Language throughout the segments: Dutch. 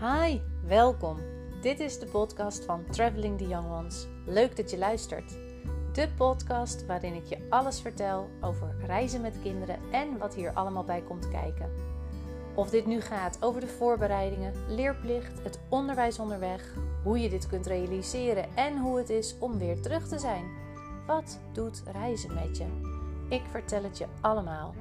Hi, welkom. Dit is de podcast van Traveling the Young Ones. Leuk dat je luistert. De podcast waarin ik je alles vertel over reizen met kinderen en wat hier allemaal bij komt kijken. Of dit nu gaat over de voorbereidingen, leerplicht, het onderwijs onderweg, hoe je dit kunt realiseren en hoe het is om weer terug te zijn. Wat doet reizen met je? Ik vertel het je allemaal.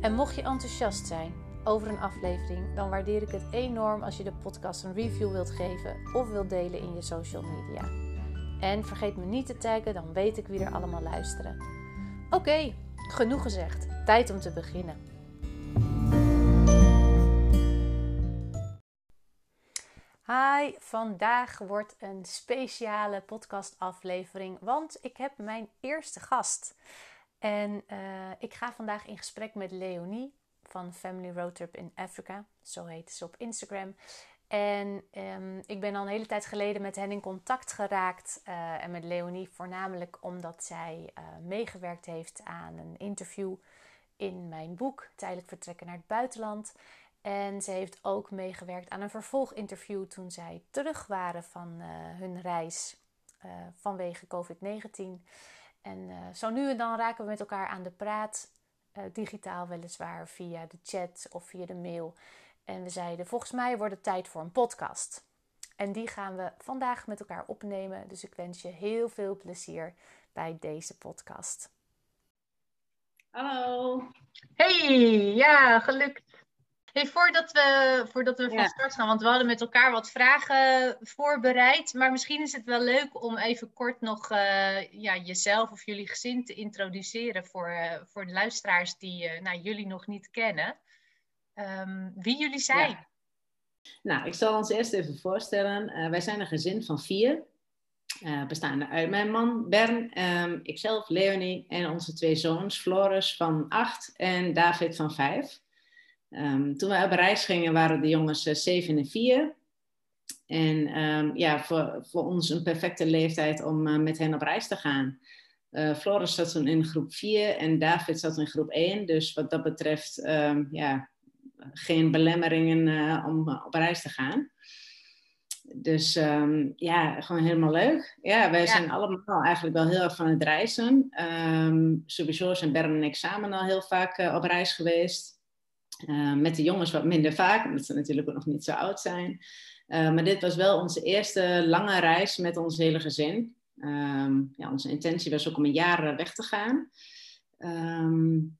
En mocht je enthousiast zijn over een aflevering, dan waardeer ik het enorm als je de podcast een review wilt geven of wilt delen in je social media. En vergeet me niet te taggen, dan weet ik wie er allemaal luisteren. Oké, genoeg gezegd. Tijd om te beginnen. Hi, vandaag wordt een speciale podcastaflevering, want ik heb mijn eerste gast. En uh, ik ga vandaag in gesprek met Leonie van Family Road Trip in Africa. Zo heet ze op Instagram. En um, ik ben al een hele tijd geleden met hen in contact geraakt. Uh, en met Leonie voornamelijk omdat zij uh, meegewerkt heeft aan een interview in mijn boek Tijdelijk vertrekken naar het buitenland. En ze heeft ook meegewerkt aan een vervolginterview toen zij terug waren van uh, hun reis vanwege COVID-19. En zo nu en dan raken we met elkaar aan de praat. Uh, digitaal weliswaar via de chat of via de mail. En we zeiden: Volgens mij wordt het tijd voor een podcast. En die gaan we vandaag met elkaar opnemen. Dus ik wens je heel veel plezier bij deze podcast. Hallo. Hey, ja, gelukt. Hey, voordat we, voordat we van ja. start gaan, want we hadden met elkaar wat vragen voorbereid. Maar misschien is het wel leuk om even kort nog uh, ja, jezelf of jullie gezin te introduceren voor, uh, voor de luisteraars die uh, nou, jullie nog niet kennen. Um, wie jullie zijn. Ja. Nou, ik zal ons eerst even voorstellen. wij zijn een gezin van vier. bestaande uit mijn man Bern, um, ikzelf Leonie en onze twee zoons Floris van acht en David van vijf. Um, toen wij op reis gingen waren de jongens uh, 7 en 4. En um, ja, voor, voor ons een perfecte leeftijd om uh, met hen op reis te gaan. Uh, Floris zat toen in groep 4 en David zat in groep 1. Dus wat dat betreft, um, ja, geen belemmeringen om op reis te gaan. Dus um, ja, gewoon helemaal leuk. Ja, wij ja. zijn allemaal eigenlijk wel heel erg van het reizen. Sowieso zijn Bern en ik samen al heel vaak op reis geweest. Uh, met de jongens wat minder vaak, omdat ze natuurlijk ook nog niet zo oud zijn. Uh, maar dit was wel onze eerste lange reis met ons hele gezin. Um, ja, onze intentie was ook om een jaar weg te gaan. Um,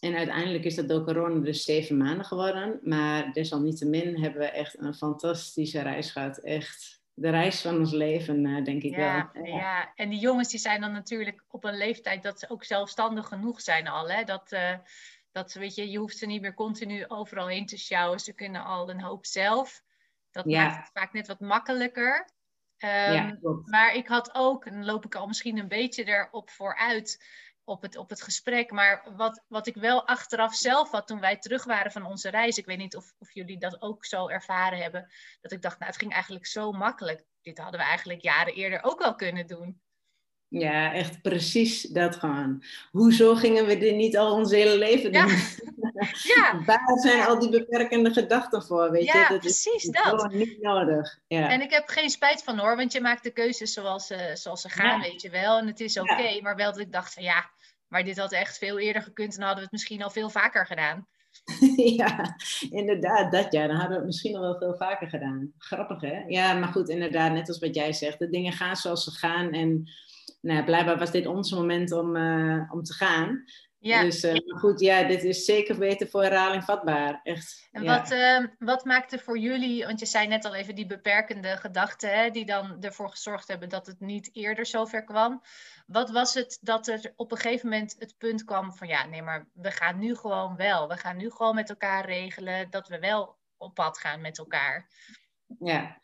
en uiteindelijk is dat door corona dus zeven maanden geworden. Maar desalniettemin hebben we echt een fantastische reis gehad. Echt de reis van ons leven, denk ik ja, wel. Ja. ja, en die jongens die zijn dan natuurlijk op een leeftijd dat ze ook zelfstandig genoeg zijn al. Hè? Dat, uh, dat weet je, je hoeft ze niet meer continu overal heen te sjouwen. Ze kunnen al een hoop zelf. Dat ja. maakt het vaak net wat makkelijker. Um, ja, maar ik had ook, en dan loop ik al misschien een beetje erop vooruit op het, op het gesprek. Maar wat, wat ik wel achteraf zelf had toen wij terug waren van onze reis. Ik weet niet of, of jullie dat ook zo ervaren hebben. Dat ik dacht, nou het ging eigenlijk zo makkelijk. Dit hadden we eigenlijk jaren eerder ook wel kunnen doen. Ja, echt precies dat gewoon. Hoezo gingen we dit niet al ons hele leven doen? Ja. ja. Waar zijn al die beperkende gedachten voor? Weet ja, je? Dat precies is dat. gewoon niet nodig. Ja. En ik heb geen spijt van hoor, want je maakt de keuzes zoals, ze, zoals ze gaan, ja. weet je wel. En het is oké, okay, maar wel dat ik dacht van ja, maar dit had echt veel eerder gekund en hadden we het misschien al veel vaker gedaan. ja, inderdaad, dat ja. Dan hadden we het misschien al wel veel vaker gedaan. Grappig hè? Ja, maar goed, inderdaad, net als wat jij zegt. De dingen gaan zoals ze gaan en nou, blijkbaar was dit ons moment om, uh, om te gaan. Ja. Dus uh, goed, ja, dit is zeker beter voor herhaling vatbaar. Echt. En ja. wat, uh, wat maakte voor jullie, want je zei net al even die beperkende gedachten, hè, die dan ervoor gezorgd hebben dat het niet eerder zover kwam. Wat was het dat er op een gegeven moment het punt kwam van ja, nee, maar we gaan nu gewoon wel. We gaan nu gewoon met elkaar regelen dat we wel op pad gaan met elkaar. Ja,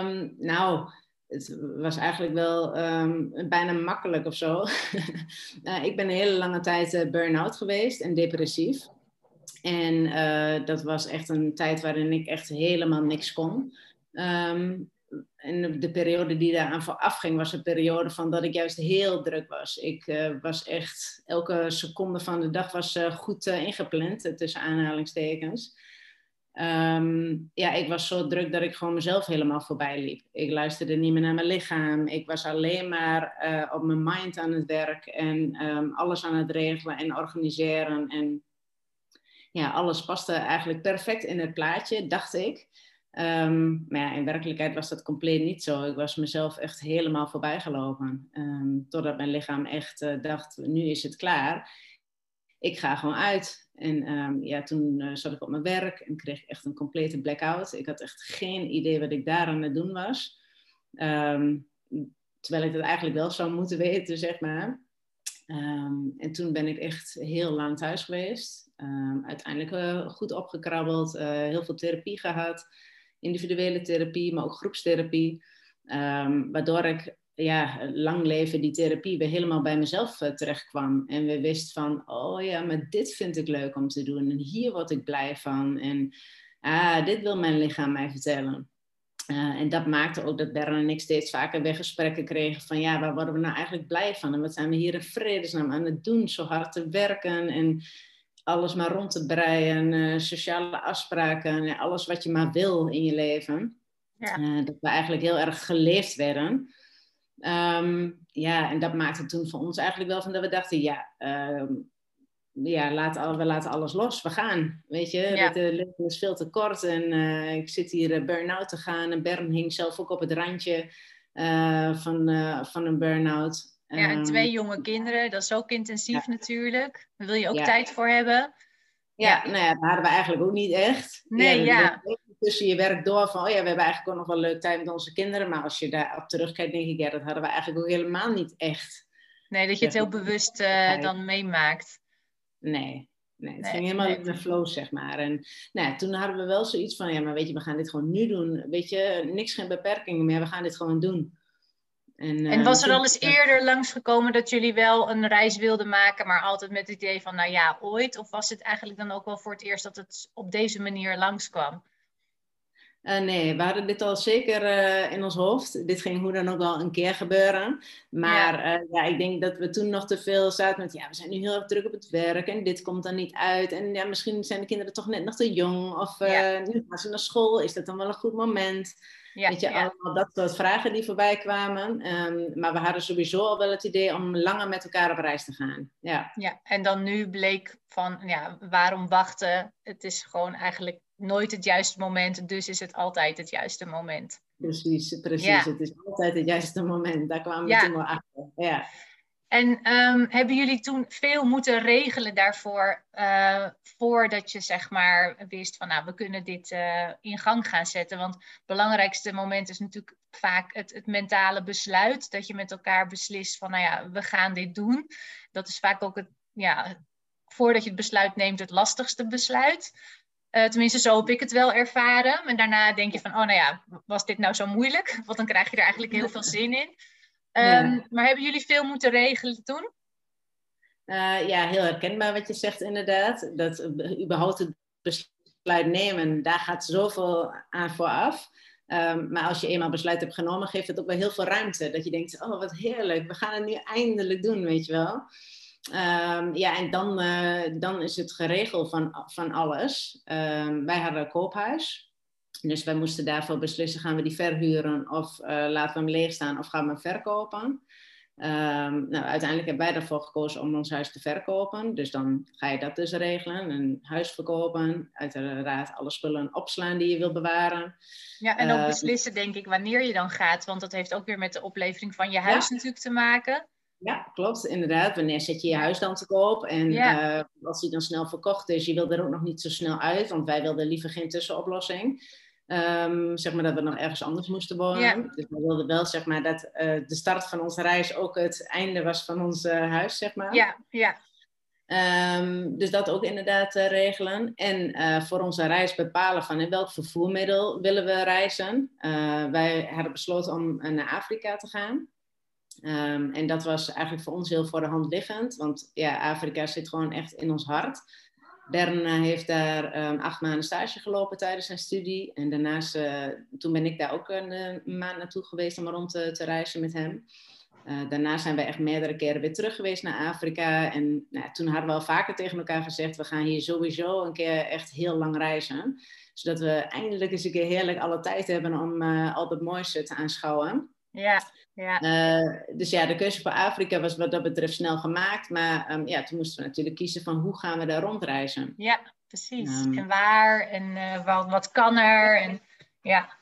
um, nou het was eigenlijk wel um, bijna makkelijk of zo. uh, ik ben een hele lange tijd uh, burn-out geweest en depressief. En uh, dat was echt een tijd waarin ik echt helemaal niks kon. Um, en de periode die daaraan vooraf ging, was een periode van dat ik juist heel druk was. Ik was echt, elke seconde van de dag was goed ingepland, tussen aanhalingstekens. Ehm, ja, ik was zo druk dat ik gewoon mezelf helemaal voorbij liep. Ik luisterde niet meer naar mijn lichaam. Ik was alleen maar uh, op mijn mind aan het werk en um, alles aan het regelen en organiseren. En ja, alles paste eigenlijk perfect in het plaatje, dacht ik. Um, maar ja, in werkelijkheid was dat compleet niet zo. Ik was mezelf echt helemaal voorbij gelopen. totdat mijn lichaam echt uh, dacht, nu is het klaar. Ik ga gewoon uit. En um, ja, toen uh, zat ik op mijn werk en kreeg ik echt een complete blackout. Ik had echt geen idee wat ik daar aan het doen was. Um, terwijl ik dat eigenlijk wel zou moeten weten, zeg maar. Um, en toen ben ik echt heel lang thuis geweest. uiteindelijk uh, goed opgekrabbeld, uh, heel veel therapie gehad. Individuele therapie, maar ook groepstherapie. waardoor ik ja, lang leven die therapie weer helemaal bij mezelf uh, terechtkwam. En we wisten van, oh ja, maar dit vind ik leuk om te doen. En hier word ik blij van. En ah, dit wil mijn lichaam mij vertellen. Uh, en dat maakte ook dat Bern en ik steeds vaker weer gesprekken kregen van ja, waar worden we nou eigenlijk blij van? En wat zijn we hier in vredesnaam aan het doen? Zo hard te werken en alles maar rond te breien, uh, sociale afspraken, en alles wat je maar wil in je leven. Ja. dat we eigenlijk heel erg geleefd werden. Um, ja, en dat maakte toen voor ons eigenlijk wel van dat we dachten, ja, um, ja laat, we laten alles los, we gaan. Weet je, ja. het uh, leven is veel te kort en uh, ik zit hier uh, burn-out te gaan. En Bern hing zelf ook op het randje van, van een burn-out. Ja, en twee ehm, jonge kinderen, dat is ook intensief ja. natuurlijk. Daar wil je ook tijd voor hebben. Ja, nou ja, dat hadden we eigenlijk ook niet echt. Nee, ja tussen je werk door van, oh ja, we hebben eigenlijk ook nog wel leuk tijd met onze kinderen. Maar als je daarop terugkijkt, denk ik, ja, dat hadden we eigenlijk ook helemaal niet echt. Nee, dat je het heel bewust uh, dan meemaakt. Nee, nee, het ging helemaal in de flow, zeg maar. En nou, toen hadden we wel zoiets van, ja, maar weet je, we gaan dit gewoon nu doen. Weet je, niks, geen beperkingen meer, we gaan dit gewoon doen. En, en, was er al eens eerder langsgekomen dat jullie wel een reis wilden maken, maar altijd met het idee van, nou ja, ooit? Of was het eigenlijk dan ook wel voor het eerst dat het op deze manier langskwam? Uh, nee, we hadden dit al zeker uh, in ons hoofd. Dit ging hoe dan ook wel een keer gebeuren. Maar ja. Uh, ja. ik denk dat we toen nog te veel zaten met... ja, we zijn nu heel erg druk op het werk en dit komt dan niet uit. En ja, misschien zijn de kinderen toch net nog te jong. Of ja. nu gaan ze naar school, is dat dan wel een goed moment? Ja, Weet je, allemaal dat soort vragen die voorbij kwamen. Um, maar we hadden sowieso al wel het idee om langer met elkaar op reis te gaan. Ja, ja en dan nu bleek van, ja, waarom wachten? Het is gewoon eigenlijk nooit het juiste moment, dus is het altijd het juiste moment. Precies, precies. Het is altijd het juiste moment. Daar kwamen we ja. toen wel achter. Ja. En um, hebben jullie toen veel moeten regelen daarvoor, uh, voordat je zeg maar wist van nou, we kunnen dit uh, in gang gaan zetten? Want het belangrijkste moment is natuurlijk vaak het, het mentale besluit, dat je met elkaar beslist van nou ja, we gaan dit doen. Dat is vaak ook het, ja, voordat je het besluit neemt, het lastigste besluit. Uh, tenminste, zo heb ik het wel ervaren. En daarna denk je van, oh nou ja, was dit nou zo moeilijk? Want dan krijg je er eigenlijk heel veel zin in. Um, ja. Maar hebben jullie veel moeten regelen toen? Uh, ja, heel herkenbaar wat je zegt inderdaad. Dat überhaupt het besluit nemen, daar gaat zoveel aan vooraf. Um, maar als je eenmaal besluit hebt genomen, geeft het ook wel heel veel ruimte. Dat je denkt, oh wat heerlijk, we gaan het nu eindelijk doen, weet je wel. Um, ja, en dan, uh, dan is het geregeld van, van alles. Um, wij hadden een koophuis. Dus wij moesten daarvoor beslissen, gaan we die verhuren of uh, laten we hem leeg staan of gaan we hem verkopen. Um, nou, uiteindelijk hebben wij ervoor gekozen om ons huis te verkopen. Dus dan ga je dat dus regelen. Een huis verkopen. Uiteraard alle spullen opslaan die je wil bewaren. Ja, en ook beslissen denk ik wanneer je dan gaat. Want dat heeft ook weer met de oplevering van je huis ja. natuurlijk te maken. Ja, klopt, inderdaad. Wanneer zet je je huis dan te koop? En ja. uh, als die dan snel verkocht is, je wil er ook nog niet zo snel uit, want wij wilden liever geen tussenoplossing. Um, zeg maar dat we nog ergens anders moesten wonen. Ja. Dus we wilden wel zeg maar dat uh, de start van onze reis ook het einde was van ons uh, huis, zeg maar. Ja, ja. Um, dus dat ook inderdaad uh, regelen. En uh, voor onze reis bepalen van in welk vervoermiddel willen we reizen. Uh, wij hadden besloten om naar Afrika te gaan. Um, en dat was eigenlijk voor ons heel voor de hand liggend, want ja, Afrika zit gewoon echt in ons hart. Bern uh, heeft daar um, acht maanden stage gelopen tijdens zijn studie. En daarnaast, uh, toen ben ik daar ook een, uh, maand naartoe geweest om rond te, reizen met hem. Daarna zijn we echt meerdere keren weer terug geweest naar Afrika. En nou, toen hadden we al vaker tegen elkaar gezegd: we gaan hier sowieso een keer echt heel lang reizen. Zodat we eindelijk eens een keer heerlijk alle tijd hebben om uh, al het mooiste te aanschouwen. Ja, ja. Uh, dus ja, de keuze voor Afrika was wat dat betreft snel gemaakt. Maar um, ja, toen moesten we natuurlijk kiezen van hoe gaan we daar rondreizen. Ja, precies. Um, en waar en wat, wat kan er? En, ja.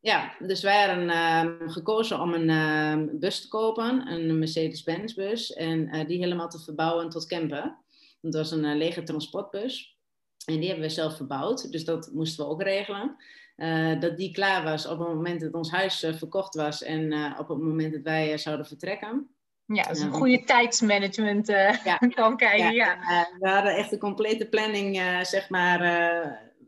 Ja, dus wij hadden uh, gekozen om een bus te kopen, een Mercedes-Benz bus, en uh, die helemaal te verbouwen tot camper. Dat was een eh, lege transportbus. En die hebben we zelf verbouwd, dus dat moesten we ook regelen. Dat die klaar was op het moment dat ons huis verkocht was en op het moment dat wij zouden vertrekken. Ja, dus een goede tijdsmanagement ja, kan kijken. Ja, ja. we hadden echt een complete planning, zeg maar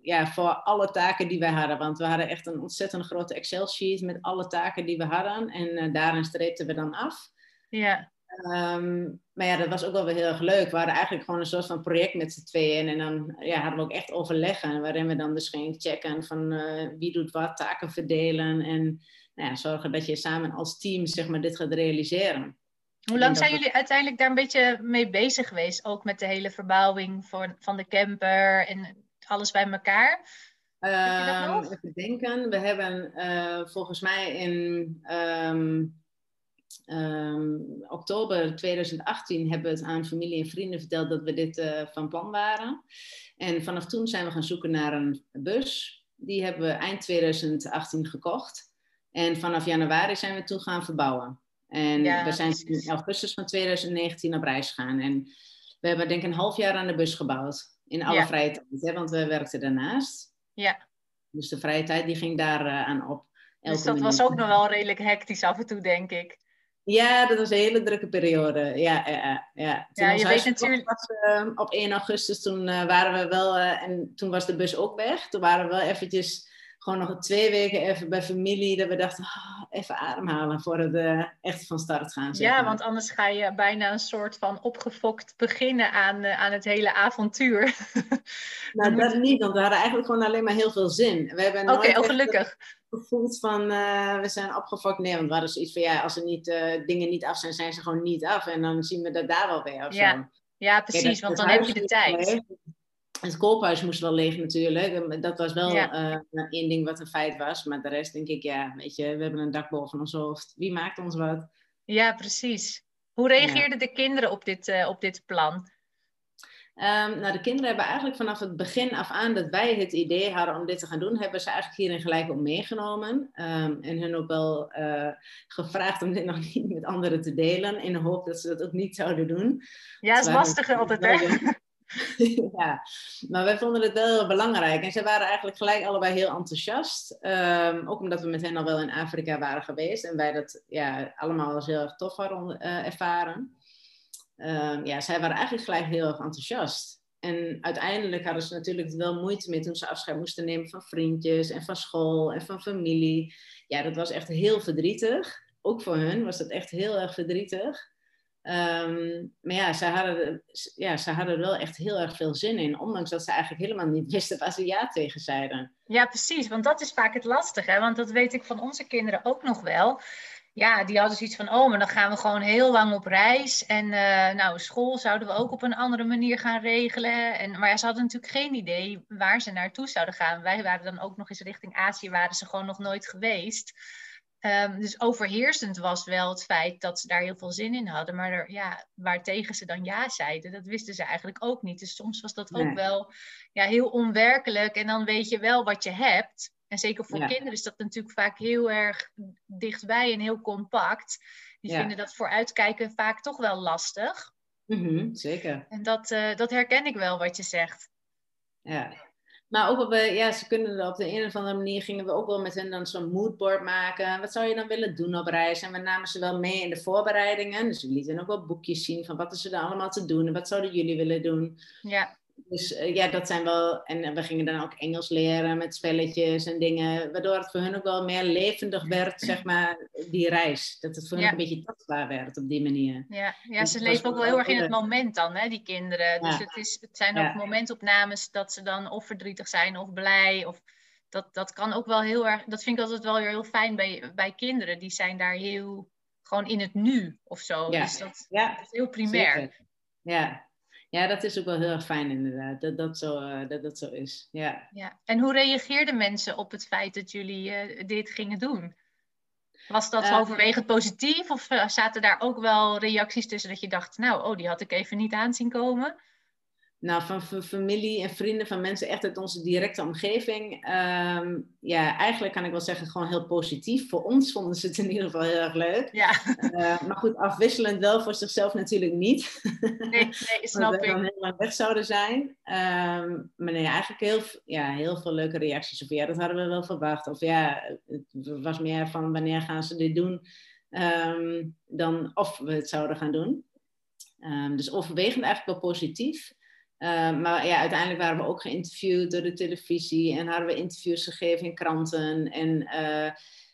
ja, voor alle taken die wij hadden. Want we hadden echt een ontzettend grote Excel-sheet met alle taken die we hadden. En daarin streepten we dan af. Ja. Um, maar ja, dat was ook wel weer heel erg leuk. We hadden eigenlijk gewoon een soort van project met z'n tweeën. En dan ja, hadden we ook echt overleggen. Waarin we dan dus gingen checken van uh, wie doet wat, taken verdelen. En nou ja, zorgen dat je samen als team zeg maar, dit gaat realiseren. Hoe lang zijn jullie uiteindelijk daar een beetje mee bezig geweest? Ook met de hele verbouwing van, van de camper en alles bij elkaar? Um, even denken. We hebben uh, volgens mij in um, um, oktober 2018 hebben we het aan familie en vrienden verteld dat we dit uh, van plan waren. En vanaf toen zijn we gaan zoeken naar een bus. Die hebben we eind 2018 gekocht. En vanaf januari zijn we toen gaan verbouwen. En ja, we zijn in augustus van 2019 op reis gegaan. En we hebben denk ik een half jaar aan de bus gebouwd. In alle vrije tijd, hè, want we werkten daarnaast. Ja. Dus de vrije tijd die ging daar uh, aan op. Dus dat was ook nog wel redelijk hectisch af en toe, denk ik. Ja, dat was een hele drukke periode. Ja, ja, ja. Toen ja je weet natuurlijk... Was, uh, op 1 augustus, toen uh, waren we wel... en toen was de bus ook weg. Toen waren we wel eventjes gewoon nog twee weken even bij familie. Dat we dachten, oh, even ademhalen voordat we echt van start gaan. Ja, want anders ga je bijna een soort van opgefokt beginnen aan, aan het hele avontuur. nou, dat niet, want we hadden eigenlijk gewoon alleen maar heel veel zin. Oké, okay, oh, gelukkig. Gevoeld van uh, we zijn opgefokt. Nee, want we hadden zoiets van ja, als er niet, uh, dingen niet af zijn, zijn ze gewoon niet af. En dan zien we dat daar wel weer. Of ja. Zo. ja, precies, Kijk, dat, want dan heb je de tijd. Het koophuis moest wel leeg natuurlijk. Dat was wel ja. uh, één ding wat een feit was. Maar de rest denk ik, ja, weet je, we hebben een dak boven ons hoofd. Wie maakt ons wat? Ja, precies. Hoe reageerden de kinderen op dit, op dit plan? Um, nou, de kinderen hebben eigenlijk vanaf het begin af aan dat wij het idee hadden om dit te gaan doen, hebben ze eigenlijk hierin gelijk op meegenomen. Um, en hun ook wel uh, gevraagd om dit nog niet met anderen te delen, in de hoop dat ze dat ook niet zouden doen. Ja, dat is lastig altijd, hè? ja, maar wij vonden het wel heel belangrijk. En ze waren eigenlijk gelijk allebei heel enthousiast. Um, ook omdat we met hen al wel in Afrika waren geweest. En wij dat ja, allemaal als heel erg tof hadden uh, ervaren. Um, ja, zij waren eigenlijk gelijk heel erg enthousiast. En uiteindelijk hadden ze natuurlijk wel moeite mee toen ze afscheid moesten nemen van vriendjes en van school en van familie. Ja, dat was echt heel verdrietig. Ook voor hun was dat echt heel erg verdrietig. Um, maar ja ze, hadden, ja, ze hadden er wel echt heel erg veel zin in. Ondanks dat ze eigenlijk helemaal niet wisten waar ze ja tegen zeiden. Ja, precies. Want dat is vaak het lastige. Want dat weet ik van onze kinderen ook nog wel. Ja, die hadden zoiets van, oh, maar dan gaan we gewoon heel lang op reis. En uh, nou, school zouden we ook op een andere manier gaan regelen. En, maar ja, ze hadden natuurlijk geen idee waar ze naartoe zouden gaan. Wij waren dan ook nog eens richting Azië, waren ze gewoon nog nooit geweest. Um, dus overheersend was wel het feit dat ze daar heel veel zin in hadden. Maar er, ja, waartegen ze dan ja zeiden, dat wisten ze eigenlijk ook niet. Dus soms was dat ook wel ja, heel onwerkelijk. En dan weet je wel wat je hebt. En zeker voor kinderen is dat natuurlijk vaak heel erg dichtbij en heel compact. Die vinden dat vooruitkijken vaak toch wel lastig. Mm -hmm, zeker. En dat, uh, dat herken ik wel wat je zegt. Ja, maar ook op, ja, ze kunnen op de een of andere manier gingen we ook wel met hen dan zo'n moodboard maken. Wat zou je dan willen doen op reis? En we namen ze wel mee in de voorbereidingen. Dus we lieten ook wel boekjes zien van wat is er dan allemaal te doen en wat zouden jullie willen doen. Ja. Dus uh, ja, dat zijn wel. En we gingen dan ook Engels leren met spelletjes en dingen. Waardoor het voor hun ook wel meer levendig werd, zeg maar, die reis. Dat het voor hun een beetje tastbaar werd op die manier. Ja, ja dus ze leven ook wel heel erg in het moment dan, hè, die kinderen. Dus het, is, het zijn ook momentopnames dat ze dan of verdrietig zijn of blij. Of, dat, dat kan ook wel heel erg. Dat vind ik altijd wel weer heel fijn bij, bij kinderen. Die zijn daar heel gewoon in het nu of zo. Ja. Dus dat, is heel primair. zeker. Ja. Ja, dat is ook wel heel erg fijn inderdaad, dat dat zo, eh, dat, dat zo is. Ja. Ja. En hoe reageerden mensen op het feit dat jullie eh, dit gingen doen? Was dat Eh, overwegend positief of eh, zaten daar ook wel reacties tussen dat je dacht, nou, oh, die had ik even niet aanzien komen? Nou, van familie en vrienden, van mensen echt uit onze directe omgeving. ehm, ja, eigenlijk kan ik wel zeggen gewoon heel positief. Voor ons vonden ze het in ieder geval heel erg leuk. Ja, Eh, maar goed, afwisselend wel voor zichzelf natuurlijk niet. nee, nee Dat snap we dan ik. heel lang weg zouden zijn. Ehm, maar nee, eigenlijk heel, ja, heel veel leuke reacties. Of ja, dat hadden we wel verwacht. Of ja, het was meer van wanneer gaan ze dit doen. ehm, dan of we het zouden gaan doen. Dus overwegend eigenlijk wel positief. Ehm, maar ja, uiteindelijk waren we ook geïnterviewd door de televisie. En hadden we interviews gegeven in kranten. En eh,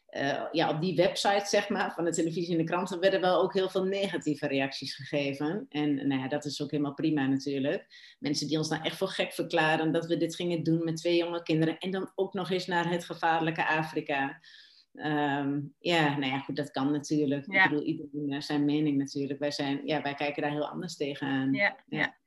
eh, ja, op die website, zeg maar, van de televisie en de kranten, werden wel ook heel veel negatieve reacties gegeven. En nou ja, dat is ook helemaal prima natuurlijk. Mensen die ons nou echt voor gek verklaren dat we dit gingen doen met twee jonge kinderen. En dan ook nog eens naar het gevaarlijke Afrika. Ehm, ja, nou ja, goed, dat kan natuurlijk. Ja. Ik bedoel, iedereen heeft zijn mening natuurlijk. Wij, zijn, ja, wij kijken daar heel anders tegenaan. Ja, Ja.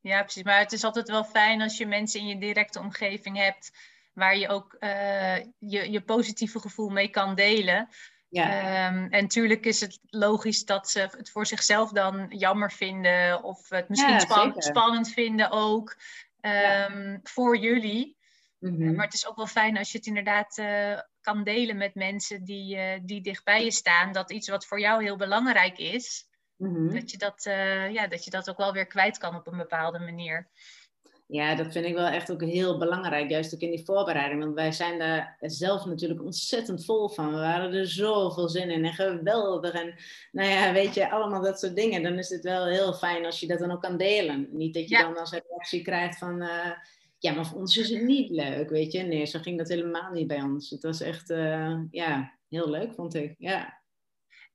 Ja. precies. Maar het is altijd wel fijn als je mensen in je directe omgeving hebt waar je ook eh, je, je positieve gevoel mee kan delen. Ja, Ehm, en natuurlijk is het logisch dat ze het voor zichzelf dan jammer vinden of het misschien Ja, span- zeker. spannend vinden ook ehm, voor jullie. mhm. Maar het is ook wel fijn als je het inderdaad eh, kan delen met mensen die, eh, die dichtbij je staan. Dat iets wat voor jou heel belangrijk is, Mhm. dat, je dat, eh, ja, dat je dat ook wel weer kwijt kan op een bepaalde manier. Ja, dat vind ik wel echt ook heel belangrijk, juist ook in die voorbereiding. Want wij zijn daar zelf natuurlijk ontzettend vol van. We waren er zoveel zin in en geweldig. En nou ja, weet je, allemaal dat soort dingen. Dan is het wel heel fijn als je dat dan ook kan delen. Niet dat je Ja. dan als reactie krijgt van... eh, ja, maar voor ons is het niet leuk, weet je. Nee, zo ging dat helemaal niet bij ons. Het was echt, eh, ja, heel leuk, vond ik. Ja.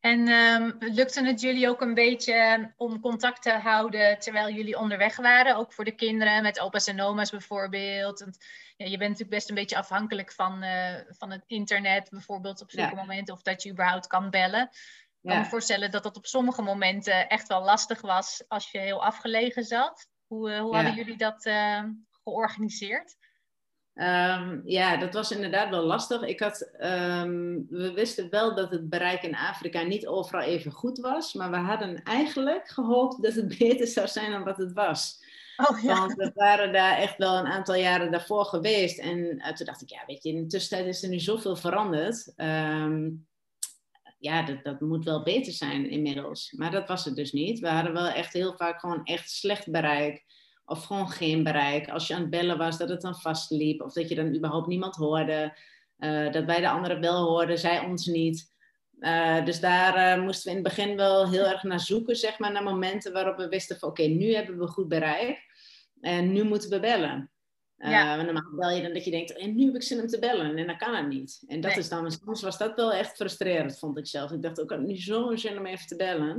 En ehm, lukte het jullie ook een beetje om contact te houden terwijl jullie onderweg waren? Ook voor de kinderen, met opa's en oma's bijvoorbeeld. Want, ja, je bent natuurlijk best een beetje afhankelijk van, eh, van het internet bijvoorbeeld op zulke Ja. momenten. Of dat je überhaupt kan bellen. Ik kan Ja. me voorstellen dat dat op sommige momenten echt wel lastig was als je heel afgelegen zat. Hoe, eh, hoe hadden jullie dat eh, georganiseerd? Ehm, ja, dat was inderdaad wel lastig. Ik had, ehm, we wisten wel dat het bereik in Afrika niet overal even goed was. Maar we hadden eigenlijk gehoopt dat het beter zou zijn dan wat het was. Oh Want we waren daar echt wel een aantal jaren daarvoor geweest. En eh, toen dacht ik, ja, weet je, in de tussentijd is er nu zoveel veranderd. Ehm, ja, dat, dat moet wel beter zijn inmiddels. Maar dat was het dus niet. We hadden wel echt heel vaak gewoon echt slecht bereik. Of gewoon geen bereik. Als je aan het bellen was, dat het dan vastliep. Of dat je dan überhaupt niemand hoorde. Eh, dat wij de anderen wel hoorden, zij ons niet. Eh, dus daar eh, moesten we in het begin wel heel erg naar zoeken, zeg maar, naar momenten waarop we wisten van oké, nu hebben we goed bereik. En nu moeten we bellen. Ja. normaal bel je dan dat je denkt, en nu heb ik zin om te bellen. En dan kan het niet. En dat Nee. is dan, soms was dat wel echt frustrerend, vond ik zelf. Ik dacht, ook, ik heb nu zo'n zin om even te bellen.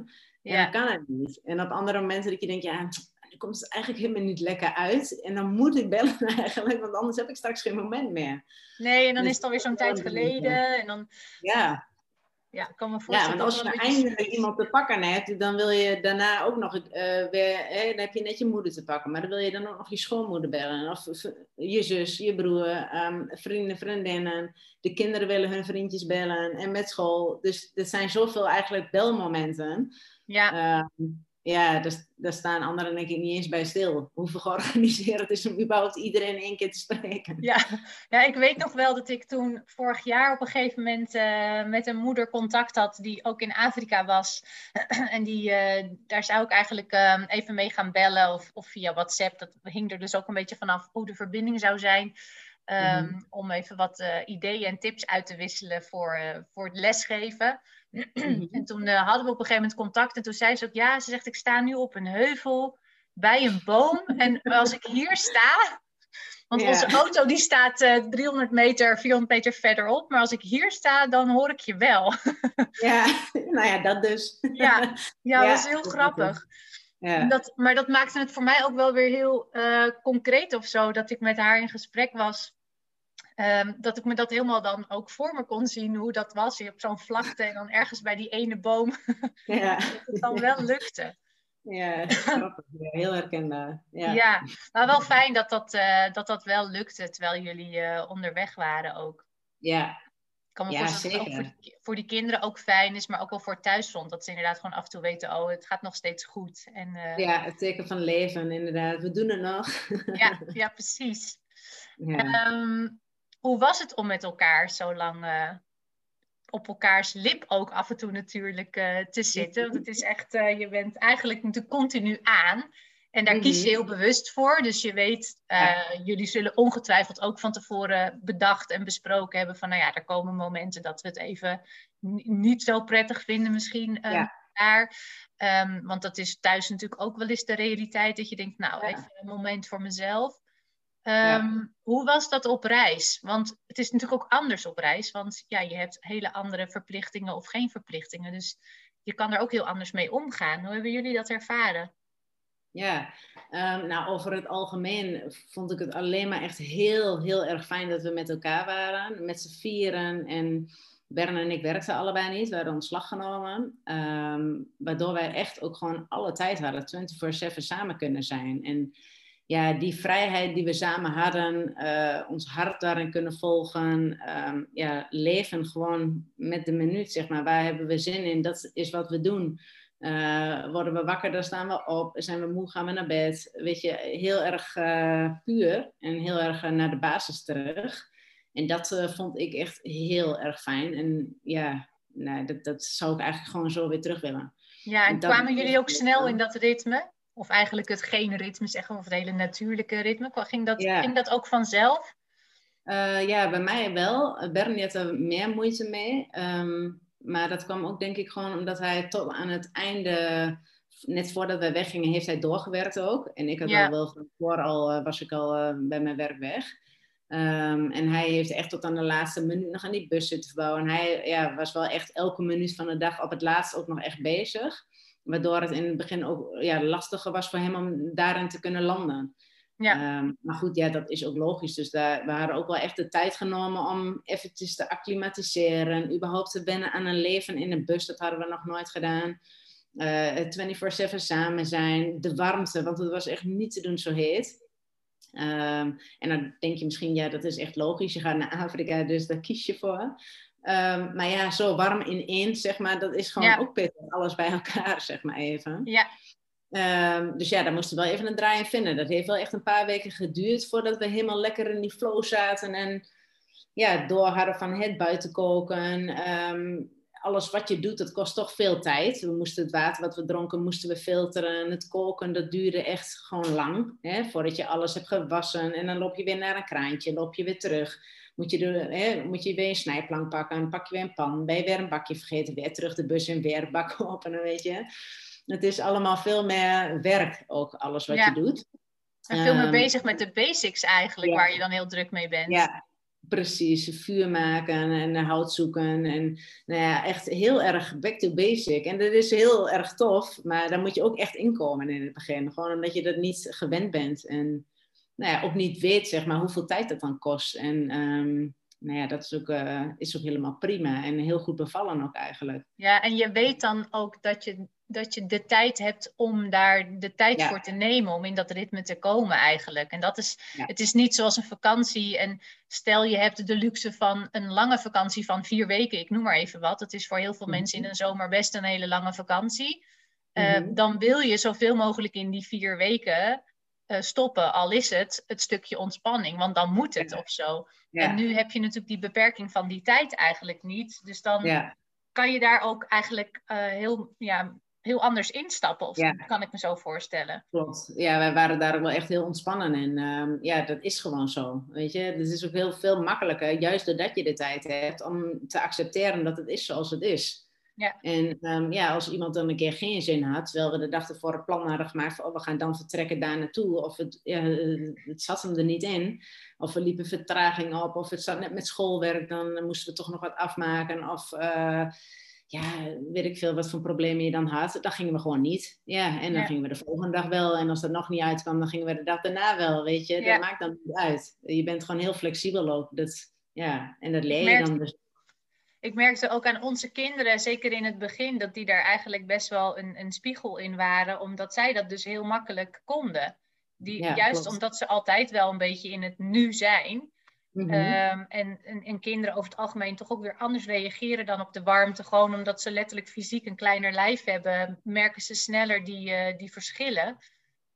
En Ja. dan kan het niet. En op andere momenten dat je denkt, ja, komt het eigenlijk helemaal niet lekker uit. En dan moet ik bellen eigenlijk, want anders heb ik straks geen moment meer. Nee, en dan Dus is het alweer zo'n tijd geleden. En dan Ja, ja, ik kan me ja voorstellen want dat als je beetje eindelijk iemand te pakken hebt, dan wil je daarna ook nog eh, weer, hè, dan heb je net je moeder te pakken, maar dan wil je dan ook nog je schoonmoeder bellen, of je zus, je broer, ehm, vrienden, vriendinnen. De kinderen willen hun vriendjes bellen en met school. Dus er zijn zoveel eigenlijk belmomenten. Ja, Ehm, ja, daar staan anderen denk ik niet eens bij stil. Hoeveel georganiseerd het is om überhaupt iedereen één keer te spreken. ja. ja, ik weet nog wel dat ik toen vorig jaar op een gegeven moment eh, met een moeder contact had die ook in Afrika was. en die, eh, daar zou ik eigenlijk eh, even mee gaan bellen of, of via WhatsApp. Dat hing er dus ook een beetje vanaf hoe de verbinding zou zijn. ehm, Mhm. Om even wat eh, ideeën en tips uit te wisselen voor, voor het lesgeven. Mhm. En toen eh, hadden we op een gegeven moment contact. En toen zei ze ook, ja, ze zegt, ik sta nu op een heuvel bij een boom. En als ik hier sta, want Ja. onze auto die staat eh 300 meter, 400 meter verderop. Maar als ik hier sta, dan hoor ik je wel. Ja, nou ja, dat dus. ja, ja, Ja, dat is heel grappig. Ja. Dat, maar dat maakte het voor mij ook wel weer heel eh, concreet of zo. Dat ik met haar in gesprek was Ehm, dat ik me dat helemaal dan ook voor me kon zien hoe dat was. Je hebt zo'n vlakte en dan ergens bij die ene boom. Ja. dat het dan wel lukte. Ja, grappig. heel herkenbaar. Ja. ja, maar wel fijn dat dat, uh, dat, dat wel lukte terwijl jullie uh, onderweg waren ook. Ja, ik kan me ja, voorstellen dat het ook voor die, voor die, kinderen ook fijn is, maar ook wel voor thuisfront. Dat ze inderdaad gewoon af en toe weten, oh, het gaat nog steeds goed. En, uh... Ja, het teken van leven, inderdaad. We doen het nog. ja, ja, precies. Ja. Um, hoe was het om met elkaar zo lang uh, op elkaars lip ook af en toe natuurlijk uh, te zitten? Want het is echt, uh, je bent eigenlijk natuurlijk continu aan. En daar kies je mhm. heel bewust voor. Dus je weet, jullie zullen ongetwijfeld ook van tevoren bedacht en besproken hebben van, nou ja, er komen momenten dat we het even niet zo prettig vinden misschien. Ja. Daar. Um, want dat is thuis natuurlijk ook wel eens de realiteit dat je denkt, nou, even een moment voor mezelf. Ehm, hoe was dat op reis? Want het is natuurlijk ook anders op reis, want ja, je hebt hele andere verplichtingen of geen verplichtingen. Dus je kan er ook heel anders mee omgaan. Hoe hebben jullie dat ervaren? Ja, um, nou over het algemeen vond ik het alleen maar echt heel, heel erg fijn dat we met elkaar waren. Met z'n vieren en Bern en ik werkten allebei niet, we hadden ontslag genomen. Um, waardoor wij echt ook gewoon alle tijd hadden, 24-7 samen kunnen zijn. En ja, die vrijheid die we samen hadden, uh, ons hart daarin kunnen volgen, um, ja, leven gewoon met de minuut, zeg maar. Waar hebben we zin in? Dat is wat we doen. Uh, worden we wakker, dan staan we op. Zijn we moe, gaan we naar bed. Weet je, heel erg uh, puur en heel erg naar de basis terug. En dat vond ik echt heel erg fijn. En ja, nou, dat, dat zou ik eigenlijk gewoon zo weer terug willen. Ja, en, en kwamen jullie ook snel in dat ritme? Of eigenlijk het geen ritme zeggen, of het hele natuurlijke ritme. Ging dat, ging dat ook vanzelf? Uh, ja, bij mij wel. Bernie had er meer moeite mee. Um, maar dat kwam ook denk ik gewoon omdat hij tot aan het einde, net voordat wij weggingen, heeft hij doorgewerkt ook. En ik had al wel van voor al, uh, was ik al uh, bij mijn werk weg. Um, en hij heeft echt tot aan de laatste minuut nog aan die bus zitten verbouwen. En hij ja, was wel echt elke minuut van de dag op het laatst ook nog echt bezig. Waardoor het in het begin ook ja, lastiger was voor hem om daarin te kunnen landen. Ja. Um, maar goed, ja, dat is ook logisch. Dus daar, we hadden ook wel echt de tijd genomen om eventjes te acclimatiseren. Überhaupt te wennen aan een leven in een bus. Dat hadden we nog nooit gedaan. Uh, 24-7 samen zijn. De warmte, want het was echt niet te doen zo heet. Um, en dan denk je misschien, ja, dat is echt logisch. Je gaat naar Afrika, dus daar kies je voor. Um, maar ja, zo warm ineens, zeg maar, dat is gewoon ook pittig. Alles bij elkaar, zeg maar even. Ja. Um, dus ja, daar moesten we wel even een draai in vinden. Dat heeft wel echt een paar weken geduurd voordat we helemaal lekker in die flow zaten. En ja, door hadden van het buiten koken. Um, alles wat je doet, dat kost toch veel tijd. We moesten het water wat we dronken, moesten we filteren. Het koken, dat duurde echt gewoon lang. Hè, voordat je alles hebt gewassen. En dan loop je weer naar een kraantje, loop je weer terug. Moet je, hè, moet je weer een snijplank pakken, dan pak je weer een pan. Ben je weer een bakje vergeten, weer terug de bus en weer bak openen, weet je. Het is allemaal veel meer werk ook, alles wat je doet. En veel meer um, bezig met de basics eigenlijk, waar je dan heel druk mee bent. Ja, precies. Vuur maken en hout zoeken. En nou ja, echt heel erg back to basic. En dat is heel erg tof, maar daar moet je ook echt inkomen in het begin. Gewoon omdat je dat niet gewend bent. En nou ja, ook niet weet zeg maar, hoeveel tijd dat dan kost. En um, nou ja, dat is ook, uh, is ook helemaal prima en heel goed bevallen ook eigenlijk. Ja, en je weet dan ook dat je, dat je de tijd hebt om daar de tijd voor te nemen, om in dat ritme te komen eigenlijk. En dat is, ja. het is niet zoals een vakantie. En stel je hebt de luxe van een lange vakantie van vier weken, ik noem maar even wat. Dat is voor heel veel mm -hmm. mensen in een zomer best een hele lange vakantie. Uh, mm -hmm. Dan wil je zoveel mogelijk in die vier weken uh, stoppen, al is het het stukje ontspanning, want dan moet het ja. of zo. Ja. En nu heb je natuurlijk die beperking van die tijd eigenlijk niet. Dus dan ja. kan je daar ook eigenlijk uh, heel, ja, heel anders instappen, of kan ik me zo voorstellen. Klopt. Ja, wij waren daar ook wel echt heel ontspannen en um, ja, dat is gewoon zo. Weet je, het is ook heel veel makkelijker, juist doordat je de tijd hebt, om te accepteren dat het is zoals het is. Ja. En um, ja, als iemand dan een keer geen zin had, terwijl we de dag ervoor het plan hadden gemaakt van oh, we gaan dan vertrekken daar naartoe, of het, ja, het zat hem er niet in, of we liepen vertraging op, of het zat net met schoolwerk, dan moesten we toch nog wat afmaken, of uh, ja, weet ik veel wat voor problemen je dan had, dan gingen we gewoon niet. Ja, en dan gingen we de volgende dag wel. En als dat nog niet uitkwam, dan gingen we de dag daarna wel, weet je. Dat maakt dan niet uit. Je bent gewoon heel flexibel ook. Dat, ja, en dat leer je dan dus. Ik merkte ook aan onze kinderen, zeker in het begin, dat die daar eigenlijk best wel een, een spiegel in waren, omdat zij dat dus heel makkelijk konden. Die, juist omdat ze altijd wel een beetje in het nu zijn, Mhm. Ehm, en, en, en, kinderen over het algemeen toch ook weer anders reageren dan op de warmte. Gewoon omdat ze letterlijk fysiek een kleiner lijf hebben, merken ze sneller die, uh, die verschillen.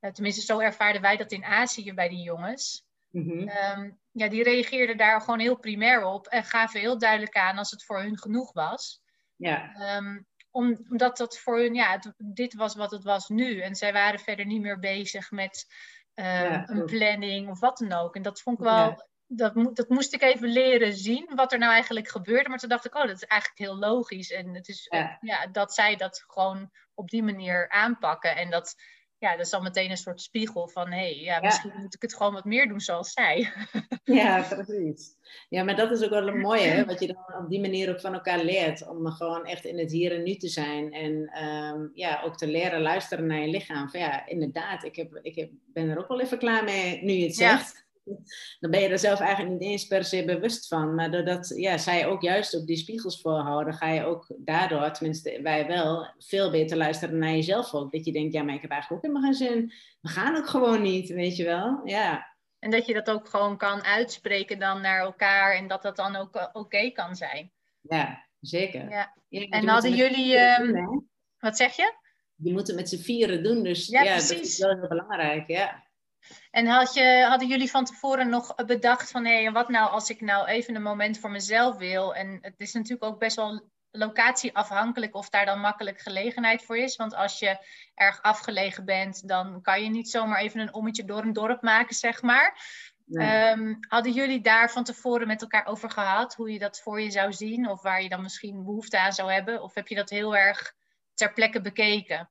Uh, tenminste, zo ervaarden wij dat in Azië bij die jongens. Mm ja, die reageerden daar gewoon heel primair op en gaven heel duidelijk aan als het voor hun genoeg was. Ja. Um, omdat dat voor hun, ja, dit was wat het was nu. En zij waren verder niet meer bezig met uh, een planning of wat dan ook. En dat vond ik wel dat, dat moest ik even leren zien, wat er nou eigenlijk gebeurde. Maar toen dacht ik, oh, dat is eigenlijk heel logisch. En het is ja. dat zij dat gewoon op die manier aanpakken. En dat, ja, dat is dan meteen een soort spiegel van, hé, hey, ja, misschien moet ik het gewoon wat meer doen zoals zij. Ja, precies. Ja, maar dat is ook wel een mooie, hè? wat je dan op die manier ook van elkaar leert. Om gewoon echt in het hier en nu te zijn. En ehm, ja, ook te leren luisteren naar je lichaam. Van ja, inderdaad, ik, heb, ik heb, ben er ook wel even klaar mee nu je het zegt dan ben je er zelf eigenlijk niet eens per se bewust van. Maar doordat ja, zij ook juist op die spiegels voorhouden, ga je ook daardoor, tenminste wij wel, veel beter luisteren naar jezelf ook. Dat je denkt, ja, maar ik heb eigenlijk ook helemaal geen zin. We gaan ook gewoon niet, weet je wel. Ja. En dat je dat ook gewoon kan uitspreken dan naar elkaar en dat dat dan ook eh, oké kan zijn. Ja, zeker. Ja. en hadden jullie... Ehm, wat zeg je? Je moet het met z'n vieren doen, dus ja, ja dat is wel heel belangrijk, ja. En had je, hadden jullie van tevoren nog bedacht van hé, hey, wat nou als ik nou even een moment voor mezelf wil? En het is natuurlijk ook best wel locatieafhankelijk of daar dan makkelijk gelegenheid voor is. Want als je erg afgelegen bent, dan kan je niet zomaar even een ommetje door een dorp maken, zeg maar. Ehm, hadden jullie daar van tevoren met elkaar over gehad, hoe je dat voor je zou zien? Of waar je dan misschien behoefte aan zou hebben? Of heb je dat heel erg ter plekke bekeken?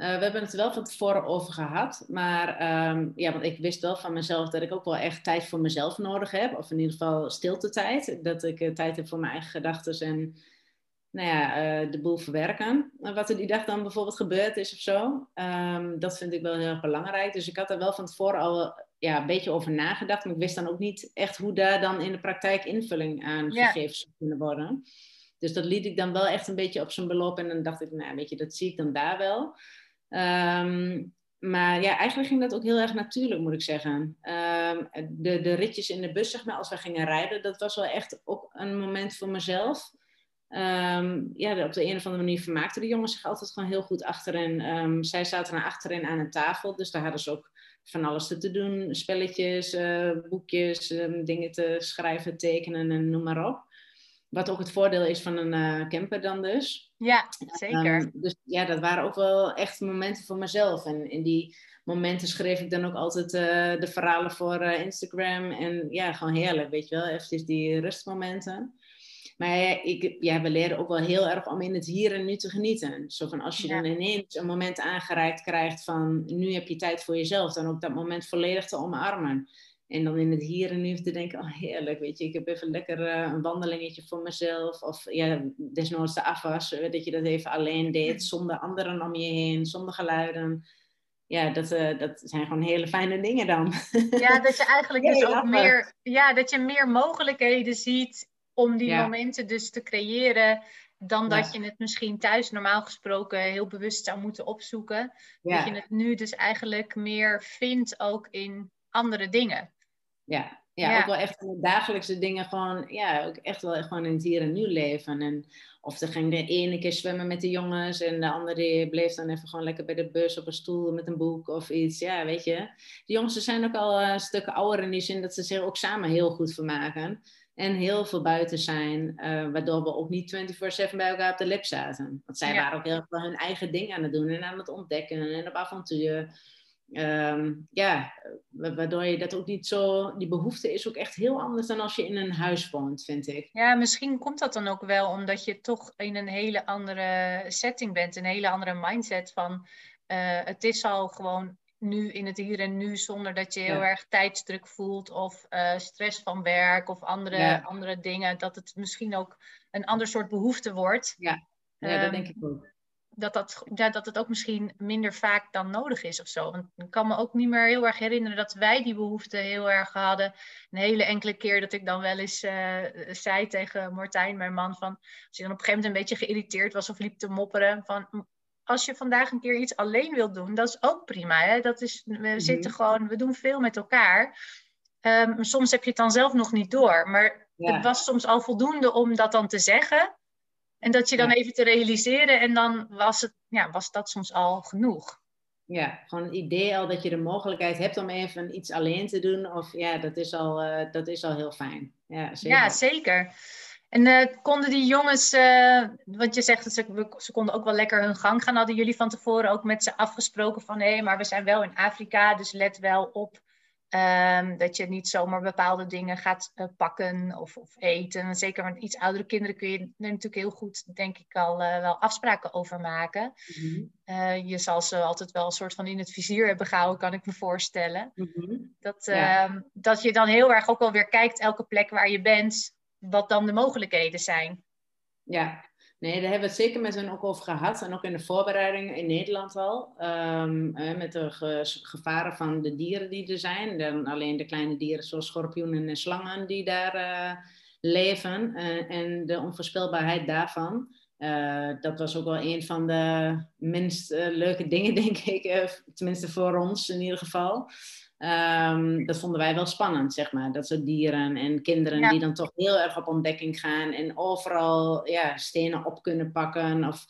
Eh, we hebben het wel van tevoren over gehad. Maar ehm, ja, want ik wist wel van mezelf dat ik ook wel echt tijd voor mezelf nodig heb. Of in ieder geval stilte tijd. Dat ik uh, tijd heb voor mijn eigen gedachten en nou ja, uh, de boel verwerken. wat er die dag dan bijvoorbeeld gebeurd is of zo. Um, dat vind ik wel heel erg belangrijk. Dus ik had er wel van tevoren al ja, een beetje over nagedacht. Maar ik wist dan ook niet echt hoe daar dan in de praktijk invulling aan gegeven zou kunnen worden. Dus dat liet ik dan wel echt een beetje op zijn beloop. En dan dacht ik, nou weet je, dat zie ik dan daar wel. Ehm, maar ja, eigenlijk ging dat ook heel erg natuurlijk, moet ik zeggen. Ehm, de, de ritjes in de bus, zeg maar, als we gingen rijden, dat was wel echt ook een moment voor mezelf. Um, ja, op de een of andere manier vermaakten de jongens zich altijd gewoon heel goed achterin. zij zaten naar achterin aan een tafel, dus daar hadden ze ook van alles te doen. Spelletjes, uh, boekjes, dingen te schrijven, tekenen en noem maar op. Wat ook het voordeel is van een uh, camper dan dus. Ja, zeker. Um, dus ja, dat waren ook wel echt momenten voor mezelf. En in die momenten schreef ik dan ook altijd uh, de verhalen voor uh, Instagram. En ja, gewoon heerlijk, weet je wel. Even die rustmomenten. Maar ik, ja, we leren ook wel heel erg om in het hier en nu te genieten. Zo van als je dan ineens een moment aangereikt krijgt van nu heb je tijd voor jezelf, dan ook dat moment volledig te omarmen. En dan in het hier en nu te denken, oh heerlijk, weet je, ik heb even lekker uh, een wandelingetje voor mezelf. Of ja, desnoods de afwas, uh, dat je dat even alleen deed, zonder anderen om je heen, zonder geluiden. Ja, dat, uh, dat zijn gewoon hele fijne dingen dan. Ja, dat je eigenlijk dus ook meer, ja, dat je meer mogelijkheden ziet om die momenten dus te creëren dan dat je het misschien thuis normaal gesproken heel bewust zou moeten opzoeken. Dat je het nu dus eigenlijk meer vindt ook in andere dingen. Ja, ja, ook wel echt de dagelijkse dingen gewoon, ja, ook echt wel gewoon in het hier en nu leven. En of er ging de ene keer zwemmen met de jongens en de andere bleef dan even gewoon lekker bij de bus op een stoel met een boek of iets. Ja, weet je. De jongens zijn ook al een stuk ouder in die zin dat ze zich ook samen heel goed vermaken. En heel veel buiten zijn, uh, waardoor we ook niet 24-7 bij elkaar op de lip zaten. Want zij waren ook heel veel hun eigen ding aan het doen en aan het ontdekken en op avontuur. Ehm, ja, waardoor je dat ook niet zo, die behoefte is ook echt heel anders dan als je in een huis woont, vind ik. Ja, misschien komt dat dan ook wel omdat je toch in een hele andere setting bent, een hele andere mindset van uh, het is al gewoon nu in het hier en nu zonder dat je heel erg tijdsdruk voelt of uh, stress van werk of andere, andere dingen. Dat het misschien ook een ander soort behoefte wordt. Ja, ja dat denk ik ook. Dat, dat, ja, dat het ook misschien minder vaak dan nodig is of zo. Want ik kan me ook niet meer heel erg herinneren dat wij die behoefte heel erg hadden. Een hele enkele keer dat ik dan wel eens uh, zei tegen Martijn, mijn man, van als hij dan op een gegeven moment een beetje geïrriteerd was of liep te mopperen van als je vandaag een keer iets alleen wilt doen, dat is ook prima. Hè? Dat is, we mhm. zitten gewoon, we doen veel met elkaar. Um, soms heb je het dan zelf nog niet door. Maar het was soms al voldoende om dat dan te zeggen. En dat je dan even te realiseren. En dan was, het, ja, was dat soms al genoeg. Ja, gewoon het idee al dat je de mogelijkheid hebt om even iets alleen te doen. Of ja, dat is al, uh, dat is al heel fijn. Ja, zeker. Ja, zeker. En uh, konden die jongens, uh, want je zegt dat ze, ze konden ook wel lekker hun gang gaan. Hadden jullie van tevoren ook met ze afgesproken van hé, maar we zijn wel in Afrika, dus let wel op um, dat je niet zomaar bepaalde dingen gaat uh, pakken of, of, eten. Zeker met iets oudere kinderen kun je er natuurlijk heel goed, denk ik, al wel afspraken over maken. Mm -hmm. je zal ze altijd wel een soort van in het vizier hebben gehouden, kan ik me voorstellen. Mm -hmm. dat, ja. Ehm, dat je dan heel erg ook wel weer kijkt, elke plek waar je bent wat dan de mogelijkheden zijn. Ja, nee, daar hebben we het zeker met hen ook over gehad. En ook in de voorbereiding in Nederland al. Um, met de gevaren van de dieren die er zijn. Dan alleen de kleine dieren zoals schorpioenen en slangen die daar uh, leven. Uh, en de onvoorspelbaarheid daarvan. Uh, dat was ook wel een van de minst leuke dingen, denk ik. tenminste voor ons in ieder geval. Um, dat vonden wij wel spannend, zeg maar. Dat soort dieren en kinderen die dan toch heel erg op ontdekking gaan en overal ja, stenen op kunnen pakken. Of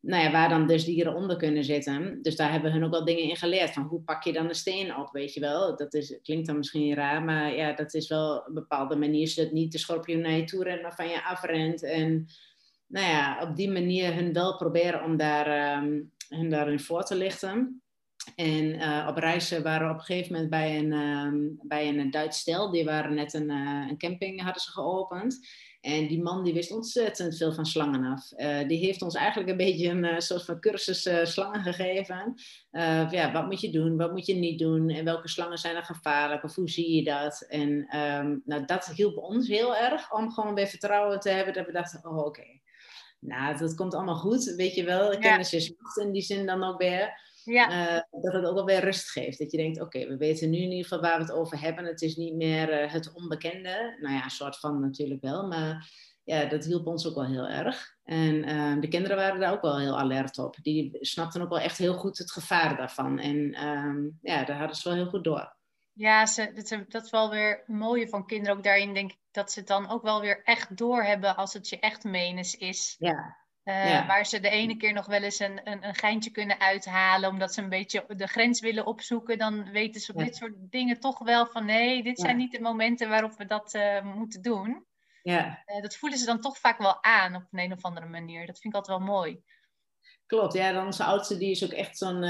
nou ja, waar dan dus dieren onder kunnen zitten. Dus daar hebben we hun ook wel dingen in geleerd. Van hoe pak je dan een steen op, weet je wel? Dat is, klinkt dan misschien raar, maar ja, dat is wel een bepaalde manier. Zodat niet de schorpioen naar je toe rent, maar van je afrent. En nou ja, op die manier hun wel proberen om daar, um, hun daarin voor te lichten. En uh, op reis waren we op een gegeven moment bij een, um, bij een Duits stel. Die waren net een, uh, een camping hadden ze geopend. En die man die wist ontzettend veel van slangen af. Uh, die heeft ons eigenlijk een beetje een soort van cursus slangen gegeven. ja, wat moet je doen, wat moet je niet doen? En welke slangen zijn er gevaarlijk? Of hoe zie je dat? En um, nou, dat hielp ons heel erg om gewoon weer vertrouwen te hebben. Dat we dachten, oh oké. Okay. Nou, dat komt allemaal goed, weet je wel. Kennis is macht in die zin dan ook weer. Ja. Uh, dat het ook wel weer rust geeft. Dat je denkt, oké, we weten nu in ieder geval waar we het over hebben. Het is niet meer uh, het onbekende. Nou ja, een soort van natuurlijk wel. Maar ja, dat hielp ons ook wel heel erg. En uh, de kinderen waren daar ook wel heel alert op. Die snapten ook wel echt heel goed het gevaar daarvan. En ehm, ja, daar hadden ze wel heel goed door. Ja, ze, dat, dat is wel weer het mooie van kinderen ook daarin, denk ik, dat ze het dan ook wel weer echt doorhebben als het je echt menens is. Ja, uh, Waar ze de ene keer nog wel eens een, een, een, geintje kunnen uithalen, omdat ze een beetje de grens willen opzoeken, dan weten ze op dit soort dingen toch wel van nee, dit zijn niet de momenten waarop we dat uh, moeten doen. Ja. Uh, dat voelen ze dan toch vaak wel aan op een, een of andere manier. Dat vind ik altijd wel mooi. Klopt, ja, dan onze oudste die is ook echt zo'n,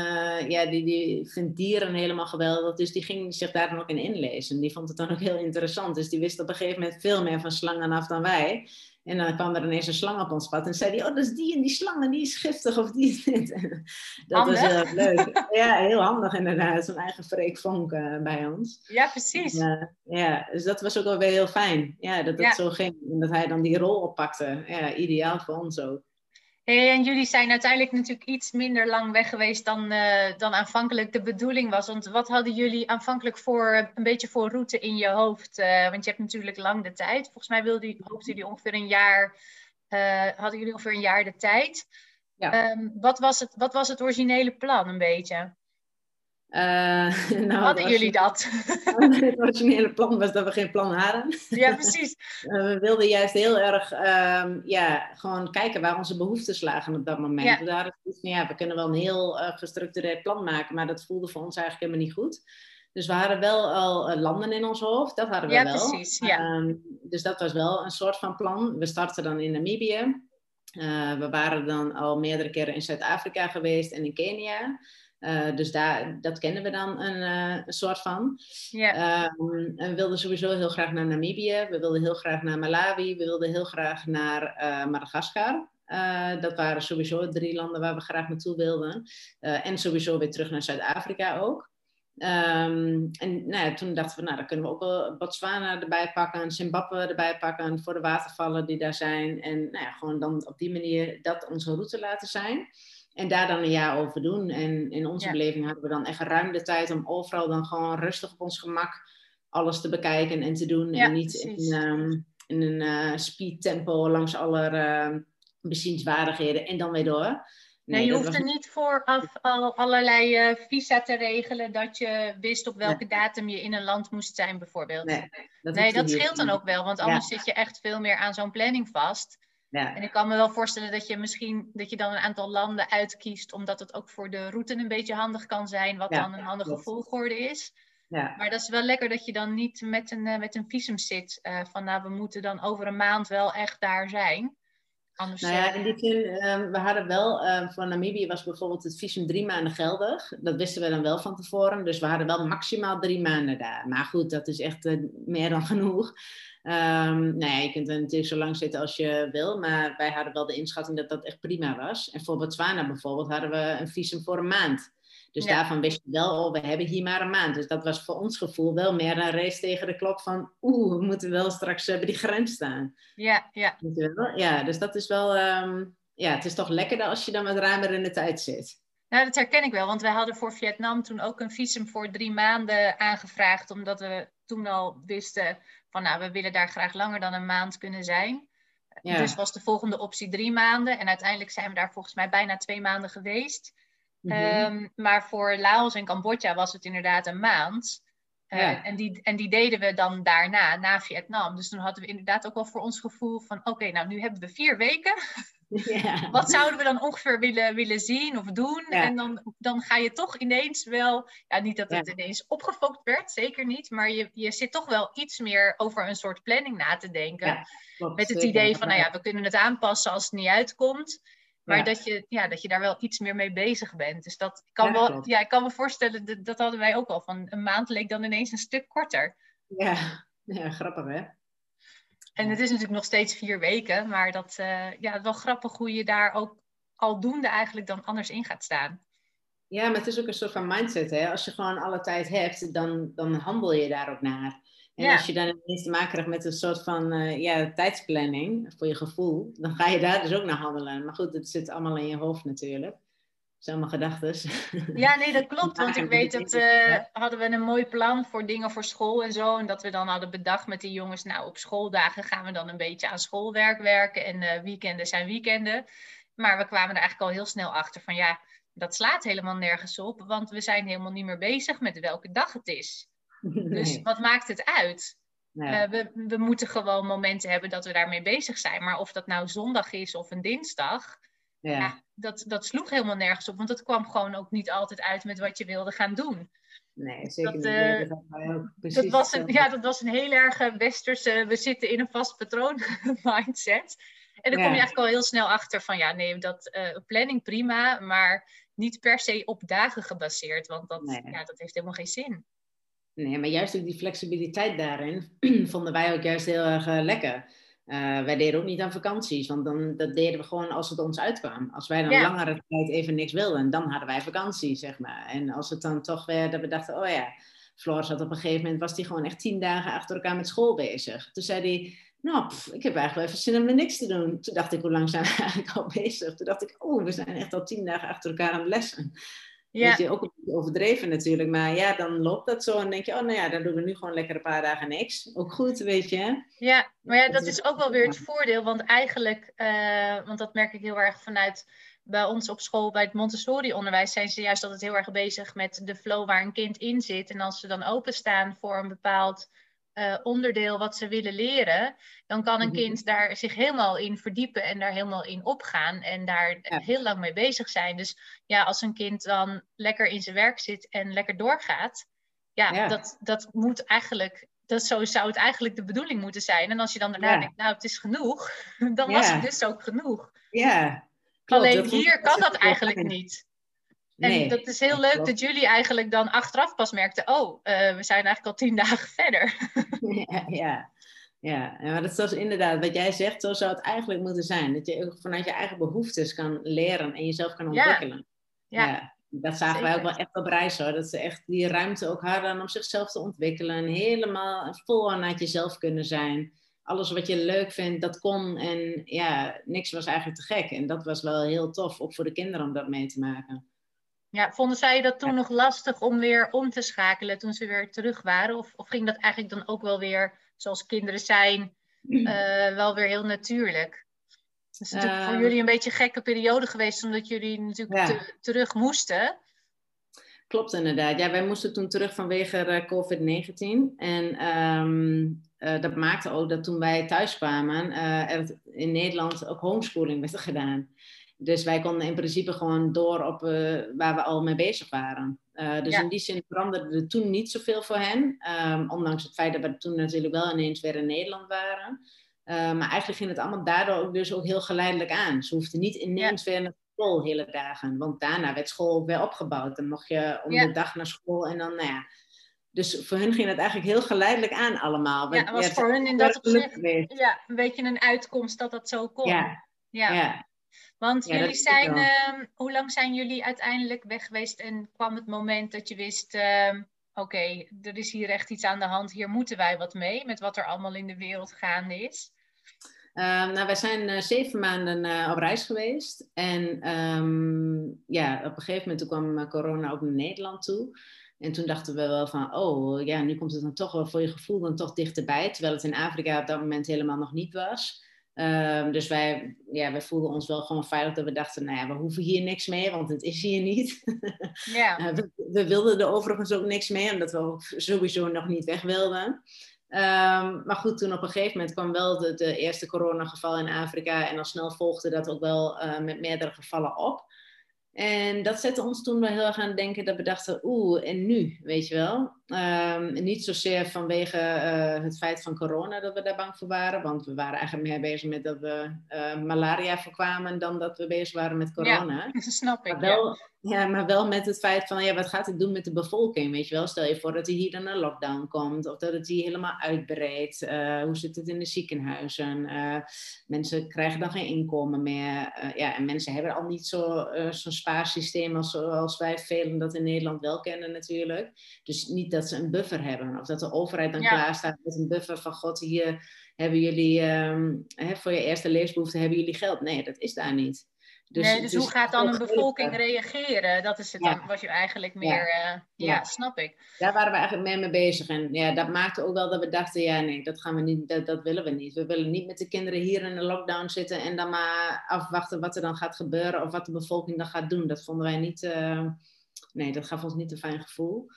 ja, die, die vindt dieren helemaal geweldig. Dus die ging zich daar dan ook in inlezen. Die vond het dan ook heel interessant. Dus die wist op een gegeven moment veel meer van slangen af dan wij. En dan kwam er ineens een slang op ons pad en zei hij, oh, dat is die en die slang en die is giftig of die is dit. Dat was heel leuk. Ja, heel handig inderdaad, zo'n eigen freek uh, bij ons. Ja, precies. Uh, ja, dus dat was ook wel weer heel fijn. Ja, dat het zo ging en dat hij dan die rol oppakte. Ja, ideaal voor ons ook en jullie zijn uiteindelijk natuurlijk iets minder lang weg geweest dan, uh, dan aanvankelijk de bedoeling was. Want wat hadden jullie aanvankelijk voor een beetje voor route in je hoofd? Uh, want je hebt natuurlijk lang de tijd. Volgens mij wilden, hoopten jullie ongeveer een jaar, uh, hadden jullie ongeveer een jaar de tijd. Ja. Um, wat, was het, wat was het originele plan een beetje? Uh, nou, Hadden jullie dat? Het originele plan was dat we geen plan hadden. Ja, precies. Uh, we wilden juist heel erg um, ja, gewoon kijken waar onze behoeftes lagen op dat moment. Ja. We hadden van, ja, we kunnen wel een heel uh, gestructureerd plan maken, maar dat voelde voor ons eigenlijk helemaal niet goed. Dus we hadden wel al landen in ons hoofd, dat hadden we ja, wel. Precies, ja. Um, dus dat was wel een soort van plan. We startten dan in Namibië. we waren dan al meerdere keren in Zuid-Afrika geweest en in Kenia. Uh, dus daar, dat kennen we dan een, uh, een soort van. Ja. Um, we wilden sowieso heel graag naar Namibië. We wilden heel graag naar Malawi. We wilden heel graag naar uh, Madagaskar. dat waren sowieso drie landen waar we graag naartoe wilden. en sowieso weer terug naar Zuid-Afrika ook. Ehm, en nou ja, toen dachten we, nou, dan kunnen we ook wel Botswana erbij pakken, Zimbabwe erbij pakken voor de watervallen die daar zijn. En nou ja, gewoon dan op die manier dat onze route laten zijn. En daar dan een jaar over doen. En in onze beleving hadden we dan echt ruim de tijd om overal dan gewoon rustig op ons gemak alles te bekijken en te doen. en niet in, ehm, in, een uh, speed tempo langs alle uh, bezienswaardigheden en dan weer door. Nee, je hoeft er niet vooraf al allerlei uh, visa te regelen dat je wist op welke datum je in een land moest zijn, bijvoorbeeld. Nee, dat, nee, dat scheelt dan ook wel, want anders zit je echt veel meer aan zo'n planning vast. Ja. En ik kan me wel voorstellen dat je misschien dat je dan een aantal landen uitkiest, omdat het ook voor de route een beetje handig kan zijn, wat dan een handige volgorde is. Ja. Maar dat is wel lekker dat je dan niet met een, uh, met een visum zit. Uh, van nou, we moeten dan over een maand wel echt daar zijn. Anders, nou ja, in die zin, uh, we hadden wel, uh, voor Namibië was bijvoorbeeld het visum drie maanden geldig. Dat wisten we dan wel van tevoren. Dus we hadden wel maximaal drie maanden daar. Maar goed, dat is echt meer dan genoeg. Um, nou ja, je kunt er natuurlijk zo lang zitten als je wil. Maar wij hadden wel de inschatting dat dat echt prima was. En voor Botswana bijvoorbeeld hadden we een visum voor een maand. Dus daarvan wist je wel, oh, we hebben hier maar een maand. Dus dat was voor ons gevoel wel meer een race tegen de klok van, oeh, we moeten wel straks uh, bij die grens staan. Ja, ja. Ja, dus dat is wel, um, ja, het is toch lekkerder als je dan wat ruimer in de tijd zit. Nou, dat herken ik wel, want wij hadden voor Vietnam toen ook een visum voor drie maanden aangevraagd, omdat we toen al wisten van, nou, we willen daar graag langer dan een maand kunnen zijn. Ja. Dus was de volgende optie drie maanden. En uiteindelijk zijn we daar volgens mij bijna twee maanden geweest. Mhm. Ehm, maar voor Laos en Cambodja was het inderdaad een maand. Uh, en, die, en die deden we dan daarna, na Vietnam. Dus toen hadden we inderdaad ook wel voor ons gevoel van... oké, nou nu hebben we vier weken. Wat zouden we dan ongeveer willen, willen zien of doen? En dan, dan ga je toch ineens wel... Ja, niet dat het ineens opgefokt werd, zeker niet. Maar je, je zit toch wel iets meer over een soort planning na te denken. met het idee van, nou ja, we kunnen het aanpassen als het niet uitkomt. Maar dat, je, ja, dat je daar wel iets meer mee bezig bent. Dus dat kan wel, ja, ik kan me voorstellen, dat, dat hadden wij ook al. Van een maand leek dan ineens een stuk korter. Ja, ja grappig hè? En het is natuurlijk nog steeds vier weken, maar dat, uh, ja, wel grappig hoe je daar ook aldoende eigenlijk dan anders in gaat staan. Ja, maar het is ook een soort van mindset. Hè? Als je gewoon alle tijd hebt, dan, dan handel je daar ook naar. En als je dan ineens te maken krijgt met een soort van uh, ja, tijdsplanning voor je gevoel, dan ga je daar dus ook naar handelen. Maar goed, het zit allemaal in je hoofd natuurlijk. Zijn allemaal gedachten. Ja, nee, dat klopt. Want ik weet dat uh, hadden we een mooi plan voor dingen voor school en zo. En dat we dan hadden bedacht met die jongens, nou op schooldagen gaan we dan een beetje aan schoolwerk werken. En uh, weekenden zijn weekenden. Maar we kwamen er eigenlijk al heel snel achter van ja, dat slaat helemaal nergens op. Want we zijn helemaal niet meer bezig met welke dag het is. Dus wat maakt het uit? Uh, we, we moeten gewoon momenten hebben dat we daarmee bezig zijn. Maar of dat nou zondag is of een dinsdag, ja. ja. dat, dat sloeg helemaal nergens op. Want dat kwam gewoon ook niet altijd uit met wat je wilde gaan doen. Nee, zeker dat, uh, dat, dat, was een, ja, dat was een heel erg westerse, we zitten in een vast patroon mindset. En dan kom je eigenlijk al heel snel achter van, ja, nee, dat uh, planning prima, maar niet per se op dagen gebaseerd. Want dat, ja, dat heeft helemaal geen zin. Nee, maar juist ook die flexibiliteit daarin vonden wij ook juist heel erg uh, lekker. Uh, wij deden ook niet aan vakanties, want dan, dat deden we gewoon als het ons uitkwam. Als wij dan langere tijd even niks wilden, dan hadden wij vakantie, zeg maar. En als het dan toch weer, dat we dachten, oh ja, Floor zat op een gegeven moment, was hij gewoon echt tien dagen achter elkaar met school bezig. Toen zei hij, nou, ik heb eigenlijk wel even zin om er niks te doen. Toen dacht ik, hoe lang zijn we eigenlijk al bezig? Toen dacht ik, oh, we zijn echt al tien dagen achter elkaar aan het lessen. Ja. je, ook een beetje overdreven natuurlijk. Maar ja, dan loopt dat zo en denk je, oh nou ja, dan doen we nu gewoon lekker een paar dagen niks. Ook goed, weet je. Ja, maar ja, dat is ook wel weer het voordeel. Want eigenlijk, uh, want dat merk ik heel erg vanuit bij ons op school, bij het Montessori-onderwijs, zijn ze juist altijd heel erg bezig met de flow waar een kind in zit. En als ze dan openstaan voor een bepaald uh, onderdeel wat ze willen leren, dan kan een mhm. kind daar zich helemaal in verdiepen en daar helemaal in opgaan en daar heel lang mee bezig zijn. Dus ja, als een kind dan lekker in zijn werk zit en lekker doorgaat, ja, Dat, dat moet eigenlijk, dat zo zou het eigenlijk de bedoeling moeten zijn. En als je dan daarna denkt, nou het is genoeg, dan was het dus ook genoeg. Ja. Alleen hier kan dat eigenlijk niet. En dat is heel leuk dat jullie eigenlijk dan achteraf pas merkten, oh, uh, we zijn eigenlijk al tien dagen verder. ja, ja. Ja, maar dat is inderdaad wat jij zegt, zo zou het eigenlijk moeten zijn. Dat je vanuit je eigen behoeftes kan leren en jezelf kan ontwikkelen. Ja, ja. Dat zagen wij ook wel echt op reis hoor. Dat ze echt die ruimte ook hadden om zichzelf te ontwikkelen. Helemaal vol aan jezelf kunnen zijn. Alles wat je leuk vindt, dat kon. En ja, niks was eigenlijk te gek. En dat was wel heel tof, ook voor de kinderen om dat mee te maken. Ja, vonden zij dat toen nog lastig om weer om te schakelen toen ze weer terug waren? Of, of ging dat eigenlijk dan ook wel weer, zoals kinderen zijn, uh, wel weer heel natuurlijk? Het is natuurlijk voor ehm. jullie een beetje een gekke periode geweest, omdat jullie natuurlijk terug moesten. Klopt inderdaad. Ja, wij moesten toen terug vanwege uh, COVID-19. En um, uh, dat maakte ook dat toen wij thuis kwamen, er in Nederland ook homeschooling werd gedaan. Dus wij konden in principe gewoon door op waar we al mee bezig waren. dus in die zin veranderde er toen niet zoveel voor hen. Um, ondanks het feit dat we toen natuurlijk wel ineens weer in Nederland waren. Uh, maar eigenlijk ging het allemaal daardoor ook, dus ook heel geleidelijk aan. Ze hoefden niet ineens weer naar school hele dagen. Want daarna werd school ook weer opgebouwd. Dan mocht je om de dag naar school en dan, nou ja. Dus voor hun ging het eigenlijk heel geleidelijk aan allemaal. Ja, het was voor hun in dat opzicht ja, een beetje een uitkomst dat dat zo kon. Ja, ja. Want jullie zijn, uh, hoe lang zijn jullie uiteindelijk weg geweest en kwam het moment dat je wist, uh, oké, er is hier echt iets aan de hand, hier moeten wij wat mee met wat er allemaal in de wereld gaande is? Um, nou, wij zijn uh, zeven maanden uh, op reis geweest. En um, ja, op een gegeven moment toen kwam eh, corona ook naar Nederland toe. En toen dachten we wel van, oh ja, nu komt het dan toch wel voor je gevoel dan toch dichterbij. Terwijl het in Afrika op dat moment helemaal nog niet was. Um, dus wij, ja, wij voelden ons wel gewoon veilig dat we dachten, nou ja, we hoeven hier niks mee, want het is hier niet. Ja. we, we, wilden er overigens ook niks mee, omdat we ook sowieso nog niet weg wilden. Um, maar goed, toen op een gegeven moment kwam wel de, de eerste coronageval in Afrika en al snel volgde dat ook wel uh, met meerdere gevallen op. En dat zette ons toen wel heel erg aan het denken dat we dachten, oeh, en nu, weet je wel. Um, niet zozeer vanwege uh, het feit van corona dat we daar bang voor waren, want we waren eigenlijk meer bezig met dat we uh, malaria voorkwamen dan dat we bezig waren met corona. Ja, snap ik. Maar wel, ja. maar wel met het feit van, ja, wat gaat het doen met de bevolking, weet je wel. Stel je voor dat er hier dan een lockdown komt, of dat het hier helemaal uitbreedt. Uh, hoe zit het in de ziekenhuizen? mensen krijgen dan geen inkomen meer. ja, en mensen hebben al niet zo'n zo spaarsysteem als, zoals wij velen dat in Nederland wel kennen natuurlijk. Dus niet dat dat ze een buffer hebben. Of dat de overheid dan klaar staat met een buffer van God, hier hebben jullie um, hè, voor je eerste leesbehoefte hebben jullie geld. Nee, dat is daar niet. Dus, nee, dus, dus hoe gaat dan een bevolking reageren? Dat is het dan, was je eigenlijk meer, ja. Uh, ja, snap ik. Daar waren we eigenlijk mee, mee bezig. En ja, dat maakte ook wel dat we dachten, ja nee, dat gaan we niet, dat, dat willen we niet. We willen niet met de kinderen hier in de lockdown zitten en dan maar afwachten wat er dan gaat gebeuren of wat de bevolking dan gaat doen. Dat vonden wij niet, uh, nee, dat gaf ons niet een fijn gevoel.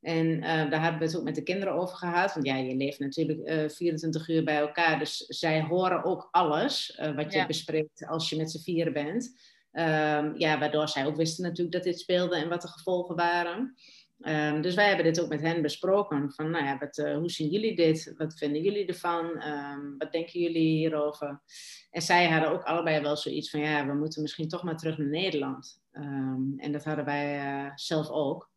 En uh, daar hebben we het ook met de kinderen over gehad. Want ja, je leeft natuurlijk uh, eh, 24 uur bij elkaar. Dus zij horen ook alles uh, wat je bespreekt als je met z'n vieren bent. Um, ja, waardoor zij ook wisten natuurlijk dat dit speelde en wat de gevolgen waren. Um, dus wij hebben dit ook met hen besproken. Van, nou ja, wat, hoe zien jullie dit? Wat vinden jullie ervan? Um, wat denken jullie hierover? En zij hadden ook allebei wel zoiets van, ja, we moeten misschien toch maar terug naar Nederland. en dat hadden wij zelf ook.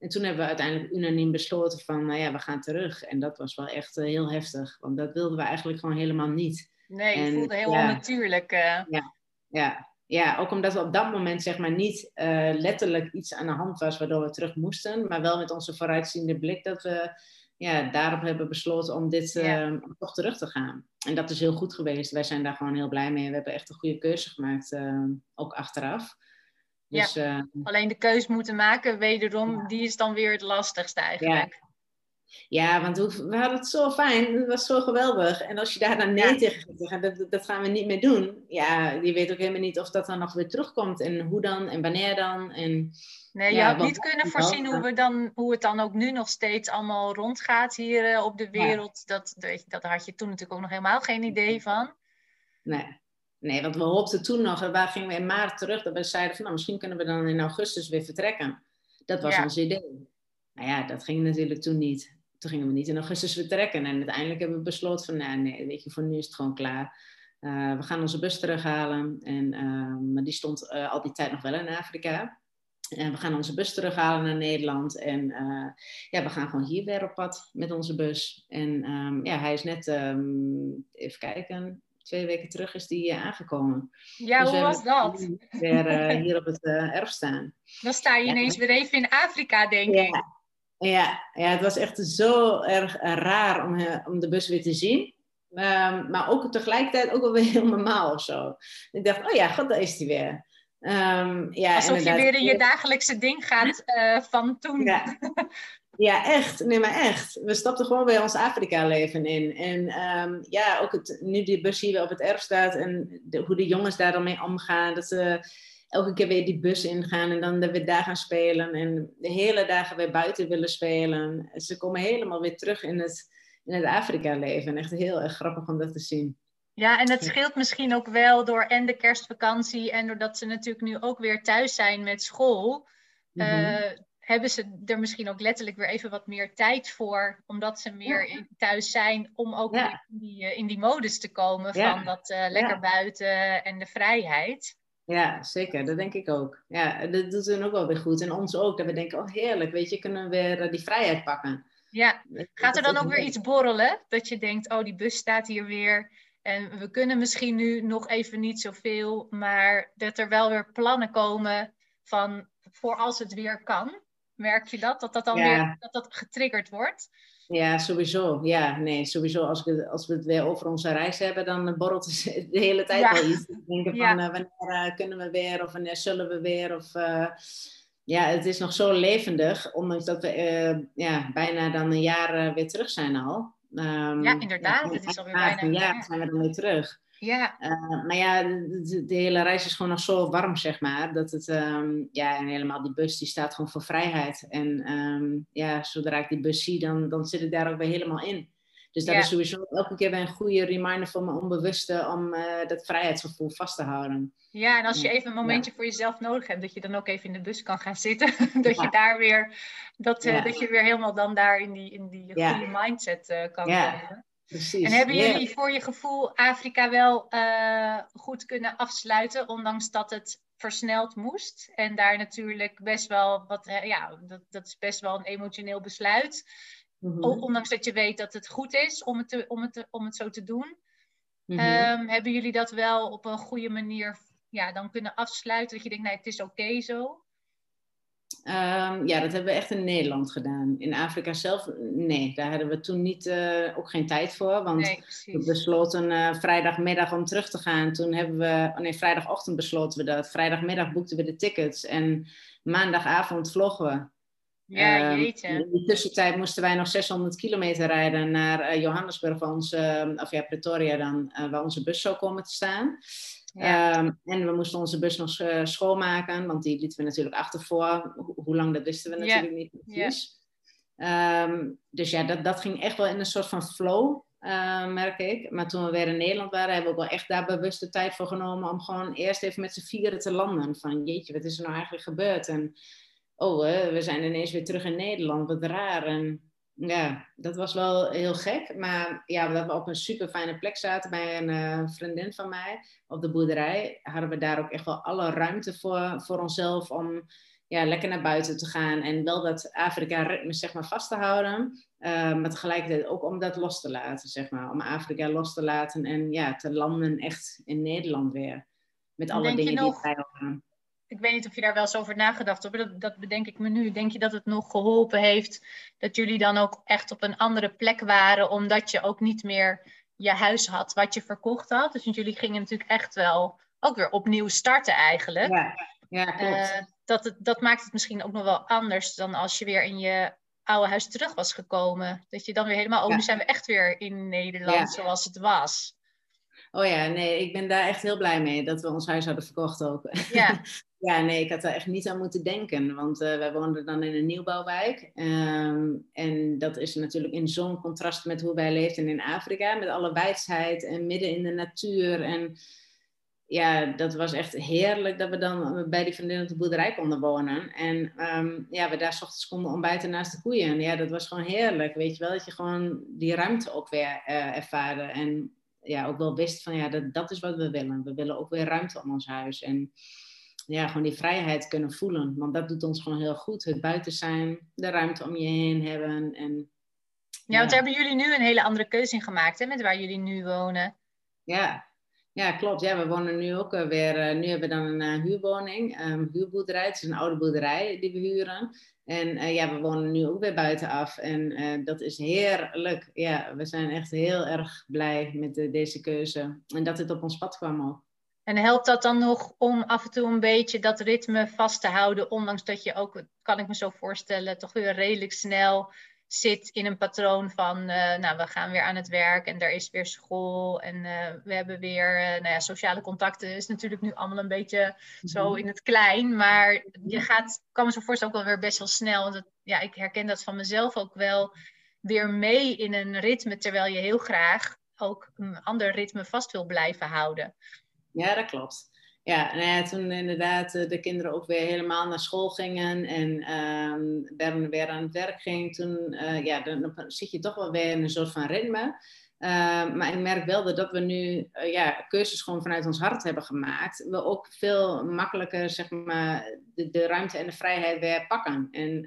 En toen hebben we uiteindelijk unaniem besloten van, nou ja, we gaan terug. En dat was wel echt eh, heel heftig, want dat wilden we eigenlijk gewoon helemaal niet. Nee, het voelde heel ja, onnatuurlijk. Uh... Ja, ja, ja, ook omdat we op dat moment zeg maar niet uh, letterlijk iets aan de hand was waardoor we terug moesten, maar wel met onze vooruitziende blik dat we ja, daarop hebben besloten om dit ja. toch terug te gaan. En dat is heel goed geweest. Wij zijn daar gewoon heel blij mee. We hebben echt een goede keuze gemaakt, ook achteraf. Dus, ja. Eh, Alleen de keus moeten maken, wederom, die is dan weer het lastigste eigenlijk. Ja, want we hadden het zo fijn, het was zo geweldig. En als je daar dan nee tegen gaat zeggen, dat, dat gaan we niet meer doen. Ja, je weet ook helemaal niet of dat dan nog weer terugkomt. En hoe dan en wanneer dan. En, nee, je had niet kunnen voorzien hoe, we dan, hoe het dan ook nu nog steeds allemaal rondgaat hier eh, op de wereld. Dat, dat, dat had je toen natuurlijk ook nog helemaal geen idee van. Nee. Nee, want we hoopten toen nog, waar gingen we in maart terug, dat we zeiden van nou, misschien kunnen we dan in augustus weer vertrekken. Dat was ons idee. Nou ja, dat ging natuurlijk toen niet. Toen gingen we niet in augustus vertrekken. En uiteindelijk hebben we besloten van nou, nee, weet je, voor nu is het gewoon klaar. Uh, we gaan onze bus terughalen. En, uh, maar die stond uh, al die tijd nog wel in Afrika. En we gaan onze bus terughalen naar Nederland. En ja, we gaan gewoon hier weer op pad met onze bus. En um, ja, hij is net, um, even kijken, twee weken terug is die aangekomen. Ja, dus hoe was dat? Weer hier op het erf staan. Dan sta je ineens weer even in Afrika, denk ja. ik. Ja, ja, het was echt zo erg raar om, om de bus weer te zien. Um, maar ook tegelijkertijd ook wel weer heel normaal of zo. Ik dacht, oh ja, god, daar is hij weer. Um, ja, Alsof je weer in je dagelijkse ding gaat uh, van toen. Ja. ja. echt. Nee, maar echt. We stapten gewoon weer ons Afrika-leven in. En um, ja, ook het, nu die bus hier weer op het erf staat en de, hoe de jongens daar dan mee omgaan. Dat ze elke keer weer die bus ingaan en dan weer daar gaan spelen. En de hele dagen weer buiten willen spelen. Ze komen helemaal weer terug in het in het Afrika-leven. Echt heel erg grappig om dat te zien. Ja, en het scheelt misschien ook wel door en de kerstvakantie en doordat ze natuurlijk nu ook weer thuis zijn met school. Mm hebben ze er misschien ook letterlijk weer even wat meer tijd voor, omdat ze meer thuis zijn, om ook in, die, eh, in die modus te komen van dat uh, lekker buiten en de vrijheid. Ja, zeker. Dat denk ik ook. Ja, dat doet hen ook wel weer goed. En ons ook. Dat we denken, oh heerlijk, weet je, kunnen we weer die vrijheid pakken. Ja, gaat er dan ook weer iets borrelen? Dat je denkt, oh die bus staat hier weer. En we kunnen misschien nu nog even niet zoveel, maar dat er wel weer plannen komen van voor als het weer kan. Merk je dat? Dat dat dan weer dat dat getriggerd wordt? Ja, sowieso. Ja, nee, sowieso. Als, ik, als we het weer over onze reis hebben, dan borrelt het de hele tijd ja. wel iets. Denken van, uh, wanneer uh, kunnen we weer? Of wanneer zullen we weer? Of... Uh, ja, het is nog zo levendig, ondanks dat we ja, bijna dan een jaar weer terug zijn al. Um, ja, inderdaad. Het is alweer bijna een jaar. zijn we dan weer terug. Ja. Uh, maar ja, de, de, hele reis is gewoon nog zo warm, zeg maar. Dat het, um, ja, en helemaal die bus, die staat gewoon voor vrijheid. En um, ja, zodra ik die bus zie, dan, dan zit ik daar ook weer helemaal in. Dus dat is sowieso elke keer weer een goede reminder voor mijn onbewuste om uh, dat vrijheidsgevoel vast te houden. Ja, en als je even een momentje voor jezelf nodig hebt, dat je dan ook even in de bus kan gaan zitten. dat je daar weer, dat, uh, dat je weer helemaal dan daar in die, in die goede mindset uh, kan komen. Precies. En hebben jullie voor je gevoel Afrika wel goed kunnen afsluiten, ondanks dat het versneld moest? En daar natuurlijk best wel wat, ja, dat, dat is best wel een emotioneel besluit. Mhm. Ondanks dat je weet dat het goed is om het, te, om het, te, om het zo te doen. Mm hebben jullie dat wel op een goede manier ja, dan kunnen afsluiten? Dat je denkt, nee, het is oké zo? Um, ja, dat hebben we echt in Nederland gedaan. In Afrika zelf, nee, daar hadden we toen niet, uh, ook geen tijd voor. Want nee, we besloten uh, vrijdagmiddag om terug te gaan. Toen hebben we, oh nee, vrijdagochtend besloten we dat. Vrijdagmiddag boekten we de tickets en maandagavond vloggen we. Ja, ehm, jeetje. In de tussentijd moesten wij nog 600 kilometer rijden naar uh, Johannesburg, waar onze, ehm, of ja, Pretoria dan, waar onze bus zou komen te staan. Ja. Um, en we moesten onze bus nog uh, schoonmaken, want die lieten we natuurlijk achter voor. hoe lang, dat wisten we natuurlijk niet precies. Um, dus ja, dat, dat ging echt wel in een soort van flow, merk ik. Maar toen we weer in Nederland waren, hebben we ook wel echt daar bewust de tijd voor genomen om gewoon eerst even met z'n vieren te landen. Van jeetje, wat is er nou eigenlijk gebeurd? En oh, we zijn ineens weer terug in Nederland, wat raar. En ja, dat was wel heel gek. Maar ja, dat we op een super fijne plek zaten bij een uh, vriendin van mij op de boerderij, hadden we daar ook echt wel alle ruimte voor, voor onszelf om ja, lekker naar buiten te gaan. En wel dat Afrika-ritme zeg maar, vast te houden. Uh, maar tegelijkertijd ook om dat los te laten, zeg maar. Om Afrika los te laten en ja, te landen echt in Nederland weer. Met alle dingen die erbij horen ik weet niet of je daar wel eens over nagedacht hebt, dat, dat bedenk ik me nu. Denk je dat het nog geholpen heeft dat jullie dan ook echt op een andere plek waren, omdat je ook niet meer je huis had wat je verkocht had? Dus jullie gingen natuurlijk echt wel ook weer opnieuw starten eigenlijk. Ja, ja klopt. Uh, dat, het, dat maakt het misschien ook nog wel anders dan als je weer in je oude huis terug was gekomen. Dat je dan weer helemaal, oh, nu zijn we echt weer in Nederland zoals het was. Oh ja, nee, ik ben daar echt heel blij mee dat we ons huis hadden verkocht ook. Ja. ja, nee, ik had daar echt niet aan moeten denken. Want uh, wij woonden dan in een nieuwbouwwijk. Um, en dat is natuurlijk in zo'n contrast met hoe wij leefden in Afrika. Met alle wijsheid en midden in de natuur. En ja, dat was echt heerlijk dat we dan bij die vriendin de boerderij konden wonen. En um, ja, we daar s ochtends konden ontbijten naast de koeien. Ja, dat was gewoon heerlijk, weet je wel. Dat je gewoon die ruimte ook weer uh, ervaarde. En ja, ook wel wist van ja, dat, dat is wat we willen. We willen ook weer ruimte om ons huis. En ja, gewoon die vrijheid kunnen voelen. Want dat doet ons gewoon heel goed. Het buiten zijn, de ruimte om je heen hebben. En, ja, want daar hebben jullie nu een hele andere keuze in gemaakt, hè, met waar jullie nu wonen. Ja, Ja, klopt. Ja, we wonen nu ook eh, weer. Uh, nu hebben we dan een uh, huurwoning, um, huurboerderij. Het is een oude boerderij die we huren. En ja, we wonen nu ook weer buitenaf. En dat is heerlijk. Ja, we zijn echt heel erg blij met deze keuze. En dat het op ons pad kwam ook. En helpt dat dan nog om af en toe een beetje dat ritme vast te houden, ondanks dat je ook, kan ik me zo voorstellen, toch weer redelijk snel zit in een patroon van, uh, nou, we gaan weer aan het werk en er is weer school en uh, we hebben weer, uh, nou ja, sociale contacten is natuurlijk nu allemaal een beetje zo mhm. in het klein, maar je gaat, kan me zo voorstellen, ook wel weer best wel snel. Want het, ja, ik herken dat van mezelf ook wel weer mee in een ritme, terwijl je heel graag ook een ander ritme vast wil blijven houden. Ja, dat klopt. Ja, nou ja, toen inderdaad eh, de kinderen ook weer helemaal naar school gingen en um, Bern weer aan het werk ging, toen uh, ja, dan, zit je toch wel weer in een soort van ritme. Uh, maar ik merk wel dat, we nu uh, ja, keuzes gewoon vanuit ons hart hebben gemaakt. We ook veel makkelijker zeg maar, de, de ruimte en de vrijheid weer pakken. En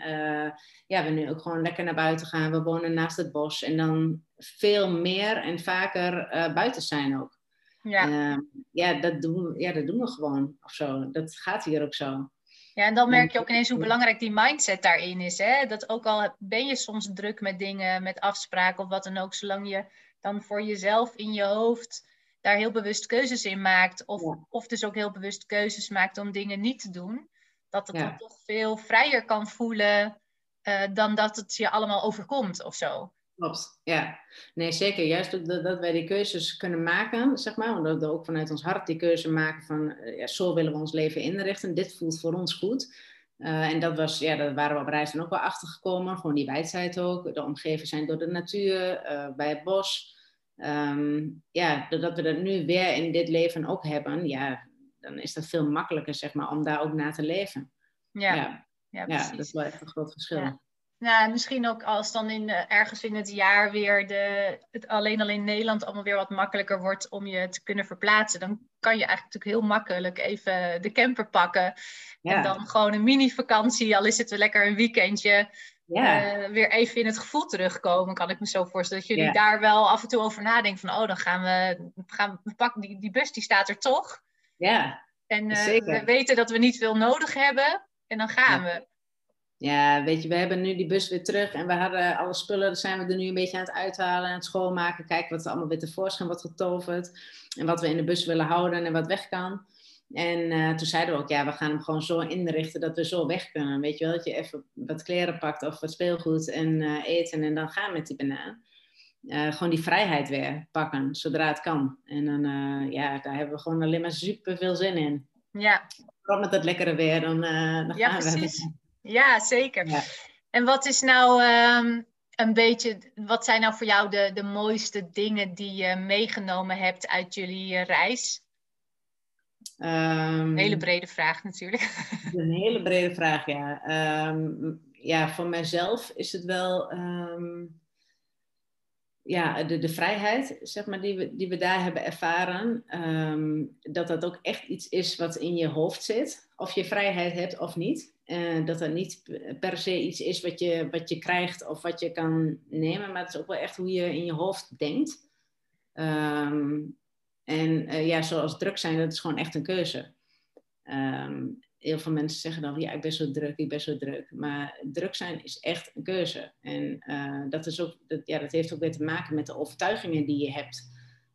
ja, we nu ook gewoon lekker naar buiten gaan. We wonen naast het bos en dan veel meer en vaker buiten zijn ook. Ja, uh, ja, dat doen, ja, dat doen we gewoon of zo. Dat gaat hier ook zo. Ja, en dan merk je ook ineens hoe belangrijk die mindset daarin is. Hè? Dat ook al ben je soms druk met dingen, met afspraken of wat dan ook, zolang je dan voor jezelf in je hoofd daar heel bewust keuzes in maakt, of, of dus ook heel bewust keuzes maakt om dingen niet te doen, dat het dan toch veel vrijer kan voelen uh, dan dat het je allemaal overkomt of zo. Klopt, ja. Nee, zeker. Juist dat, wij die keuzes kunnen maken, zeg maar. Omdat we ook vanuit ons hart die keuze maken van... Eh, ja, zo willen we ons leven inrichten. Dit voelt voor ons goed. Uh, en dat, was, ja, dat waren we op reis dan ook wel achtergekomen. Gewoon die wijdheid ook. De omgeven zijn door de natuur, uh, bij het bos. Um, ja, doordat we dat nu weer in dit leven ook hebben... Ja, dan is dat veel makkelijker, zeg maar, om daar ook naar te leven. Ja, ja. ja, ja dat is wel echt een groot verschil. Ja. Nou, misschien ook als dan in, uh, ergens in het jaar weer de, het alleen al in Nederland allemaal weer wat makkelijker wordt om je te kunnen verplaatsen. Dan kan je eigenlijk natuurlijk heel makkelijk even de camper pakken. En dan gewoon een mini-vakantie, al is het wel lekker een weekendje. Ja. Uh, weer even in het gevoel terugkomen, kan ik me zo voorstellen. Dat jullie daar wel af en toe over nadenken van, oh, dan gaan we, gaan we pakken, die, die bus die staat er toch. Ja, En uh, we weten dat we niet veel nodig hebben en dan gaan we ja, weet je, we hebben nu die bus weer terug en we hadden alle spullen, daar zijn we er nu een beetje aan het uithalen, aan het schoonmaken, kijken wat er allemaal weer tevoorschijn wordt getoverd en wat we in de bus willen houden en wat weg kan. En uh, toen zeiden we ook, ja, we gaan hem gewoon zo inrichten dat we zo weg kunnen. Weet je wel, dat je even wat kleren pakt of wat speelgoed en uh, eten en dan gaan met die banaan. Uh, gewoon die vrijheid weer pakken, zodra het kan. En dan, ja, daar hebben we gewoon alleen maar super veel zin in. Ja. Vooral met dat lekkere weer, dan, dan ja, gaan precies. Ja, zeker. Ja. En wat is nou um, een beetje, wat zijn nou voor jou de, de mooiste dingen die je meegenomen hebt uit jullie reis? Um, een hele brede vraag natuurlijk. Een hele brede vraag, ja. Um, ja, voor mijzelf is het wel ja, de, de vrijheid, zeg maar, die we, die we daar hebben ervaren, dat dat ook echt iets is wat in je hoofd zit. Of je vrijheid hebt of niet. Uh, dat dat niet per se iets is wat je, wat je krijgt of wat je kan nemen, maar het is ook wel echt hoe je in je hoofd denkt. Um, en uh, ja, zoals druk zijn, dat is gewoon echt een keuze. Um, heel veel mensen zeggen dan, ja, ik ben zo druk, ik ben zo druk. Maar druk zijn is echt een keuze. En uh, dat, is ook, dat, ja, dat heeft ook weer te maken met de overtuigingen die je hebt.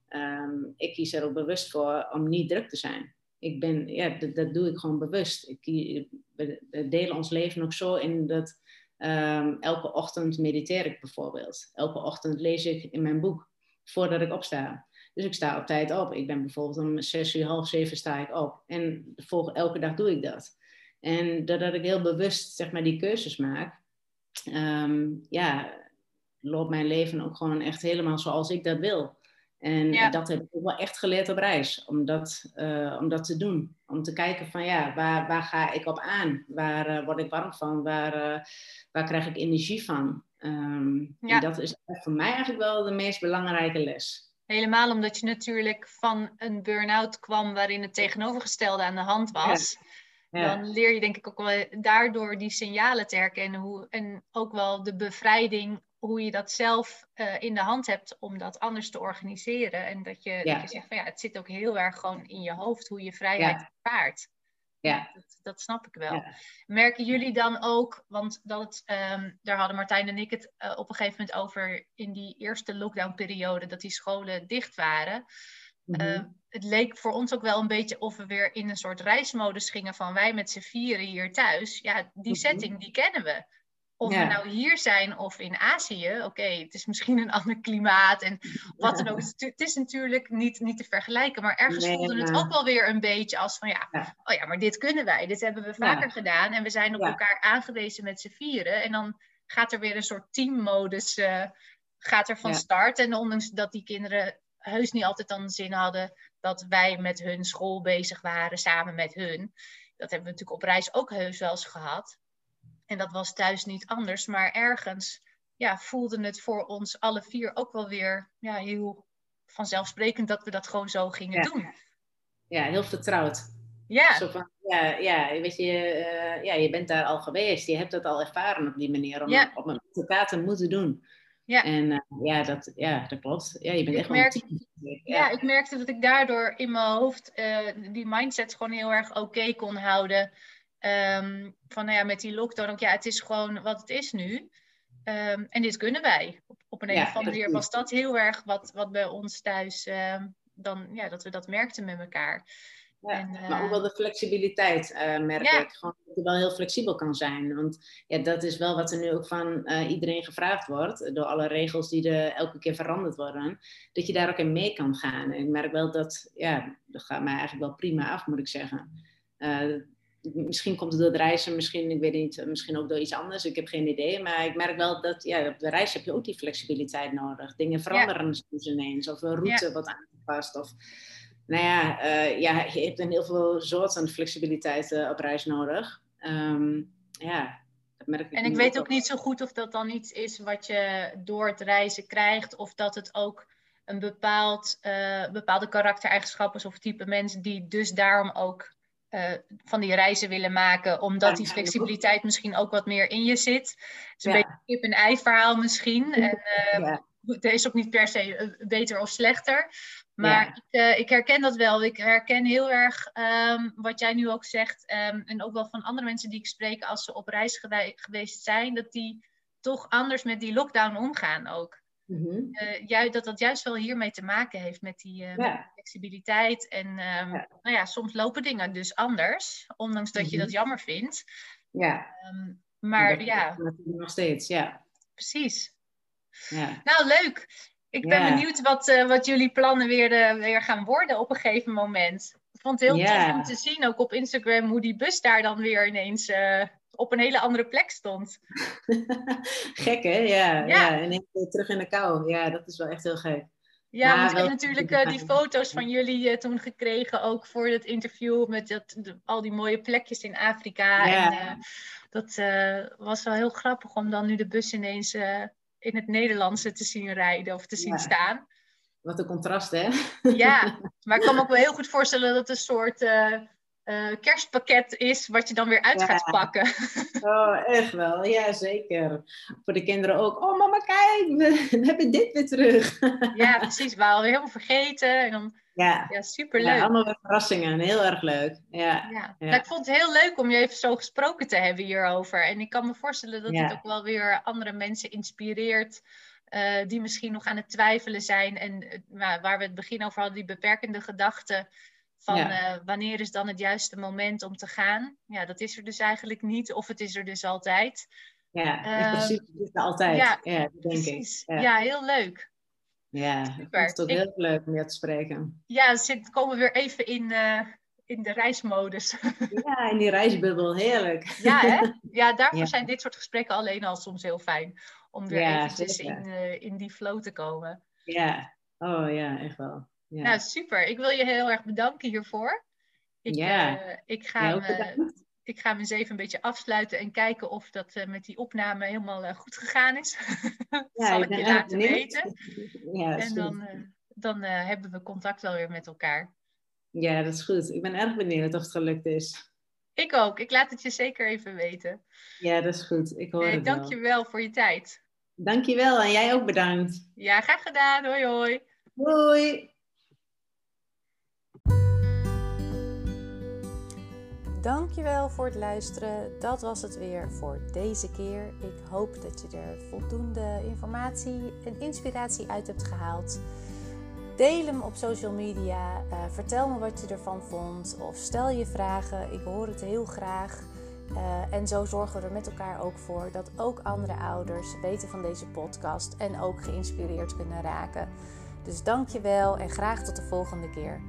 Um, ik kies er ook bewust voor om niet druk te zijn ik ben, ja, dat, doe ik gewoon bewust. Ik, we, delen ons leven ook zo in dat um, elke ochtend mediteer ik bijvoorbeeld. Elke ochtend lees ik in mijn boek voordat ik opsta. Dus ik sta op tijd op. Ik ben bijvoorbeeld om zes uur, half zeven sta ik op. En volg, elke dag doe ik dat. En doordat ik heel bewust zeg maar, die keuzes maak, um, ja, loopt mijn leven ook gewoon echt helemaal zoals ik dat wil. En dat heb ik wel echt geleerd op reis, om dat, uh, om dat te doen. Om te kijken van ja, waar, waar ga ik op aan? Waar uh, word ik warm van? Waar, uh, waar krijg ik energie van? Um, ja. En dat is voor mij eigenlijk wel de meest belangrijke les. Helemaal omdat je natuurlijk van een burn-out kwam waarin het tegenovergestelde aan de hand was. Ja. Dan leer je denk ik ook wel daardoor die signalen te herkennen. Hoe, en ook wel de bevrijding hoe je dat zelf eh, in de hand hebt om dat anders te organiseren. En dat je, dat je zegt van ja, het zit ook heel erg gewoon in je hoofd hoe je vrijheid ja. ervaart. Ja. Dat, dat, snap ik wel. Merken jullie dan ook, want dat, um, daar hadden Martijn en ik het uh, op een gegeven moment over in die eerste lockdownperiode, dat die scholen dicht waren. Mm -hmm. het leek voor ons ook wel een beetje of we weer in een soort reismodus gingen van wij met z'n vieren hier thuis. Ja, die mm -hmm. setting die kennen we. Of ja. we nou hier zijn of in Azië, oké, het is misschien een ander klimaat en wat dan ook. Het is natuurlijk niet, niet te vergelijken, maar ergens nee, voelde het ook wel weer een beetje als van ja, ja, oh ja, maar dit kunnen wij, dit hebben we vaker ja. gedaan en we zijn op elkaar aangewezen met z'n vieren. En dan gaat er weer een soort teammodus uh, gaat er van start. En ondanks dat die kinderen heus niet altijd dan zin hadden dat wij met hun school bezig waren, samen met hun. Dat hebben we natuurlijk op reis ook heus wel eens gehad. En dat was thuis niet anders, maar ergens ja, voelde het voor ons alle vier ook wel weer ja, heel vanzelfsprekend dat we dat gewoon zo gingen ja. doen. Ja, heel vertrouwd. Ja. Zo van, ja, ja, weet je, uh, ja, je bent daar al geweest. Je hebt dat al ervaren op die manier om ja. op een resultaat te moeten doen. Ja. En uh, ja, dat, ja, dat klopt. Ja, je bent ik echt merk, wel een team. Ja. ja. ik merkte dat ik daardoor in mijn hoofd uh, die mindset gewoon heel erg oké okay kon houden. Um, van nou ja, met die lockdown ook, ja, het is gewoon wat het is nu. Um, en dit kunnen wij. Op, op een, ja, een of andere manier was dat heel erg wat, wat bij ons thuis, um, dan, ja, dat we dat merkten met elkaar. Ja, en, uh, maar ook wel de flexibiliteit uh, merk ja. ik. Gewoon dat je wel heel flexibel kan zijn. Want ja, dat is wel wat er nu ook van uh, iedereen gevraagd wordt. Door alle regels die er elke keer veranderd worden. Dat je daar ook in mee kan gaan. En ik merk wel dat, ja, dat gaat mij eigenlijk wel prima af, moet ik zeggen. Misschien komt het door het reizen, misschien, ik weet niet, misschien ook door iets anders. Ik heb geen idee. Maar ik merk wel dat ja, op de reis heb je ook die flexibiliteit nodig. Dingen veranderen ja. soms ineens. Of een route ja. wordt aangepast. Of, nou ja, uh, ja, je hebt een heel veel soorten flexibiliteit uh, op reis nodig. Um, ja, dat merk ik. En ik weet ook, niet zo goed of dat dan iets is wat je door het reizen krijgt. Of dat het ook een bepaald, uh, bepaalde karaktereigenschappen is of type mensen die dus daarom ook uh, van die reizen willen maken, omdat die flexibiliteit misschien ook wat meer in je zit. Het is een ja. beetje kip en ei verhaal misschien. En uh, ja. het is ook niet per se beter of slechter. Maar ja. ik, uh, ik, herken dat wel. Ik herken heel erg um, wat jij nu ook zegt. Um, en ook wel van andere mensen die ik spreek als ze op reis geweest zijn, dat die toch anders met die lockdown omgaan ook. Mm -hmm. juist, dat dat juist wel hiermee te maken heeft met die, ja. die flexibiliteit. En um, ja. Nou ja, soms lopen dingen dus anders, ondanks dat mm -hmm. je dat jammer vindt. Ja. Um, maar dat ja. Nog steeds, ja. Precies. Ja. Nou, leuk. Ik ben benieuwd wat, uh, wat jullie plannen weer, weer gaan worden op een gegeven moment. Ik vond het heel tof om te zien, ook op Instagram, hoe die bus daar dan weer ineens op een hele andere plek stond. gek hè? Ja, ja. ja. En ik terug in de kou. Ja, dat is wel echt heel gek. Ja, maar ik heb natuurlijk uh, die foto's van jullie uh, toen gekregen, ook voor het interview met dat, de, al die mooie plekjes in Afrika. Ja. En, uh, dat was wel heel grappig om dan nu de bus ineens in het Nederlandse te zien rijden of te zien ja. staan. Wat een contrast, hè? Ja, maar ik kan me ook wel heel goed voorstellen dat een soort uh, kerstpakket is wat je dan weer uit ja. gaat pakken. Oh, echt wel. Ja, zeker. Voor de kinderen ook. Oh, mama, kijk, we, hebben dit weer terug. Ja, precies. We helemaal vergeten. En dan, ja. ja, superleuk. Ja, allemaal verrassingen. Heel erg leuk. Ja. Ja. ja. Nou, ik vond het heel leuk om je even zo gesproken te hebben hierover. En ik kan me voorstellen dat het ook wel weer andere mensen inspireert. Uh, die misschien nog aan het twijfelen zijn. En uh, waar we het begin over hadden, die beperkende gedachten. Van ja. uh, wanneer is dan het juiste moment om te gaan? Ja, dat is er dus eigenlijk niet, of het is er dus altijd. Ja, in principe uh, is het altijd. Ja, ja denk precies. ik. Ja. ja. heel leuk. Ja, Super. het is ook heel leuk om je te spreken. Ja, we komen weer even in, uh, in de reismodus. ja, in die reisbubbel, heerlijk. ja, hè? ja, daarvoor zijn dit soort gesprekken alleen al soms heel fijn. Om weer eventjes in, in die flow te komen. Ja, oh ja, echt wel. Ja. Nou, super. Ik wil je heel erg bedanken hiervoor. Ik, ja. Uh, ik, ga me, ik ga me eens even een beetje afsluiten en kijken of dat uh, met die opname helemaal uh, goed gegaan is. Ja, Zal ik je laten weten. Ja, en dan, dan hebben we contact wel weer met elkaar. Ja, dat is goed. Ik ben erg benieuwd of het gelukt is. Ik ook. Ik laat het je zeker even weten. Ja, dat is goed. Ik hoor nee, het Dank wel. je wel voor je tijd. Dankjewel en jij ook bedankt. Ja, graag gedaan. Hoi hoi. Hoi. Dankjewel voor het luisteren. Dat was het weer voor deze keer. Ik hoop dat je er voldoende informatie en inspiratie uit hebt gehaald. Deel hem op social media. Uh, vertel me wat je ervan vond. Of stel je vragen. Ik hoor het heel graag. Uh, en zo zorgen we er met elkaar ook voor dat ook andere ouders weten van deze podcast en ook geïnspireerd kunnen raken. Dus dank je wel en graag tot de volgende keer.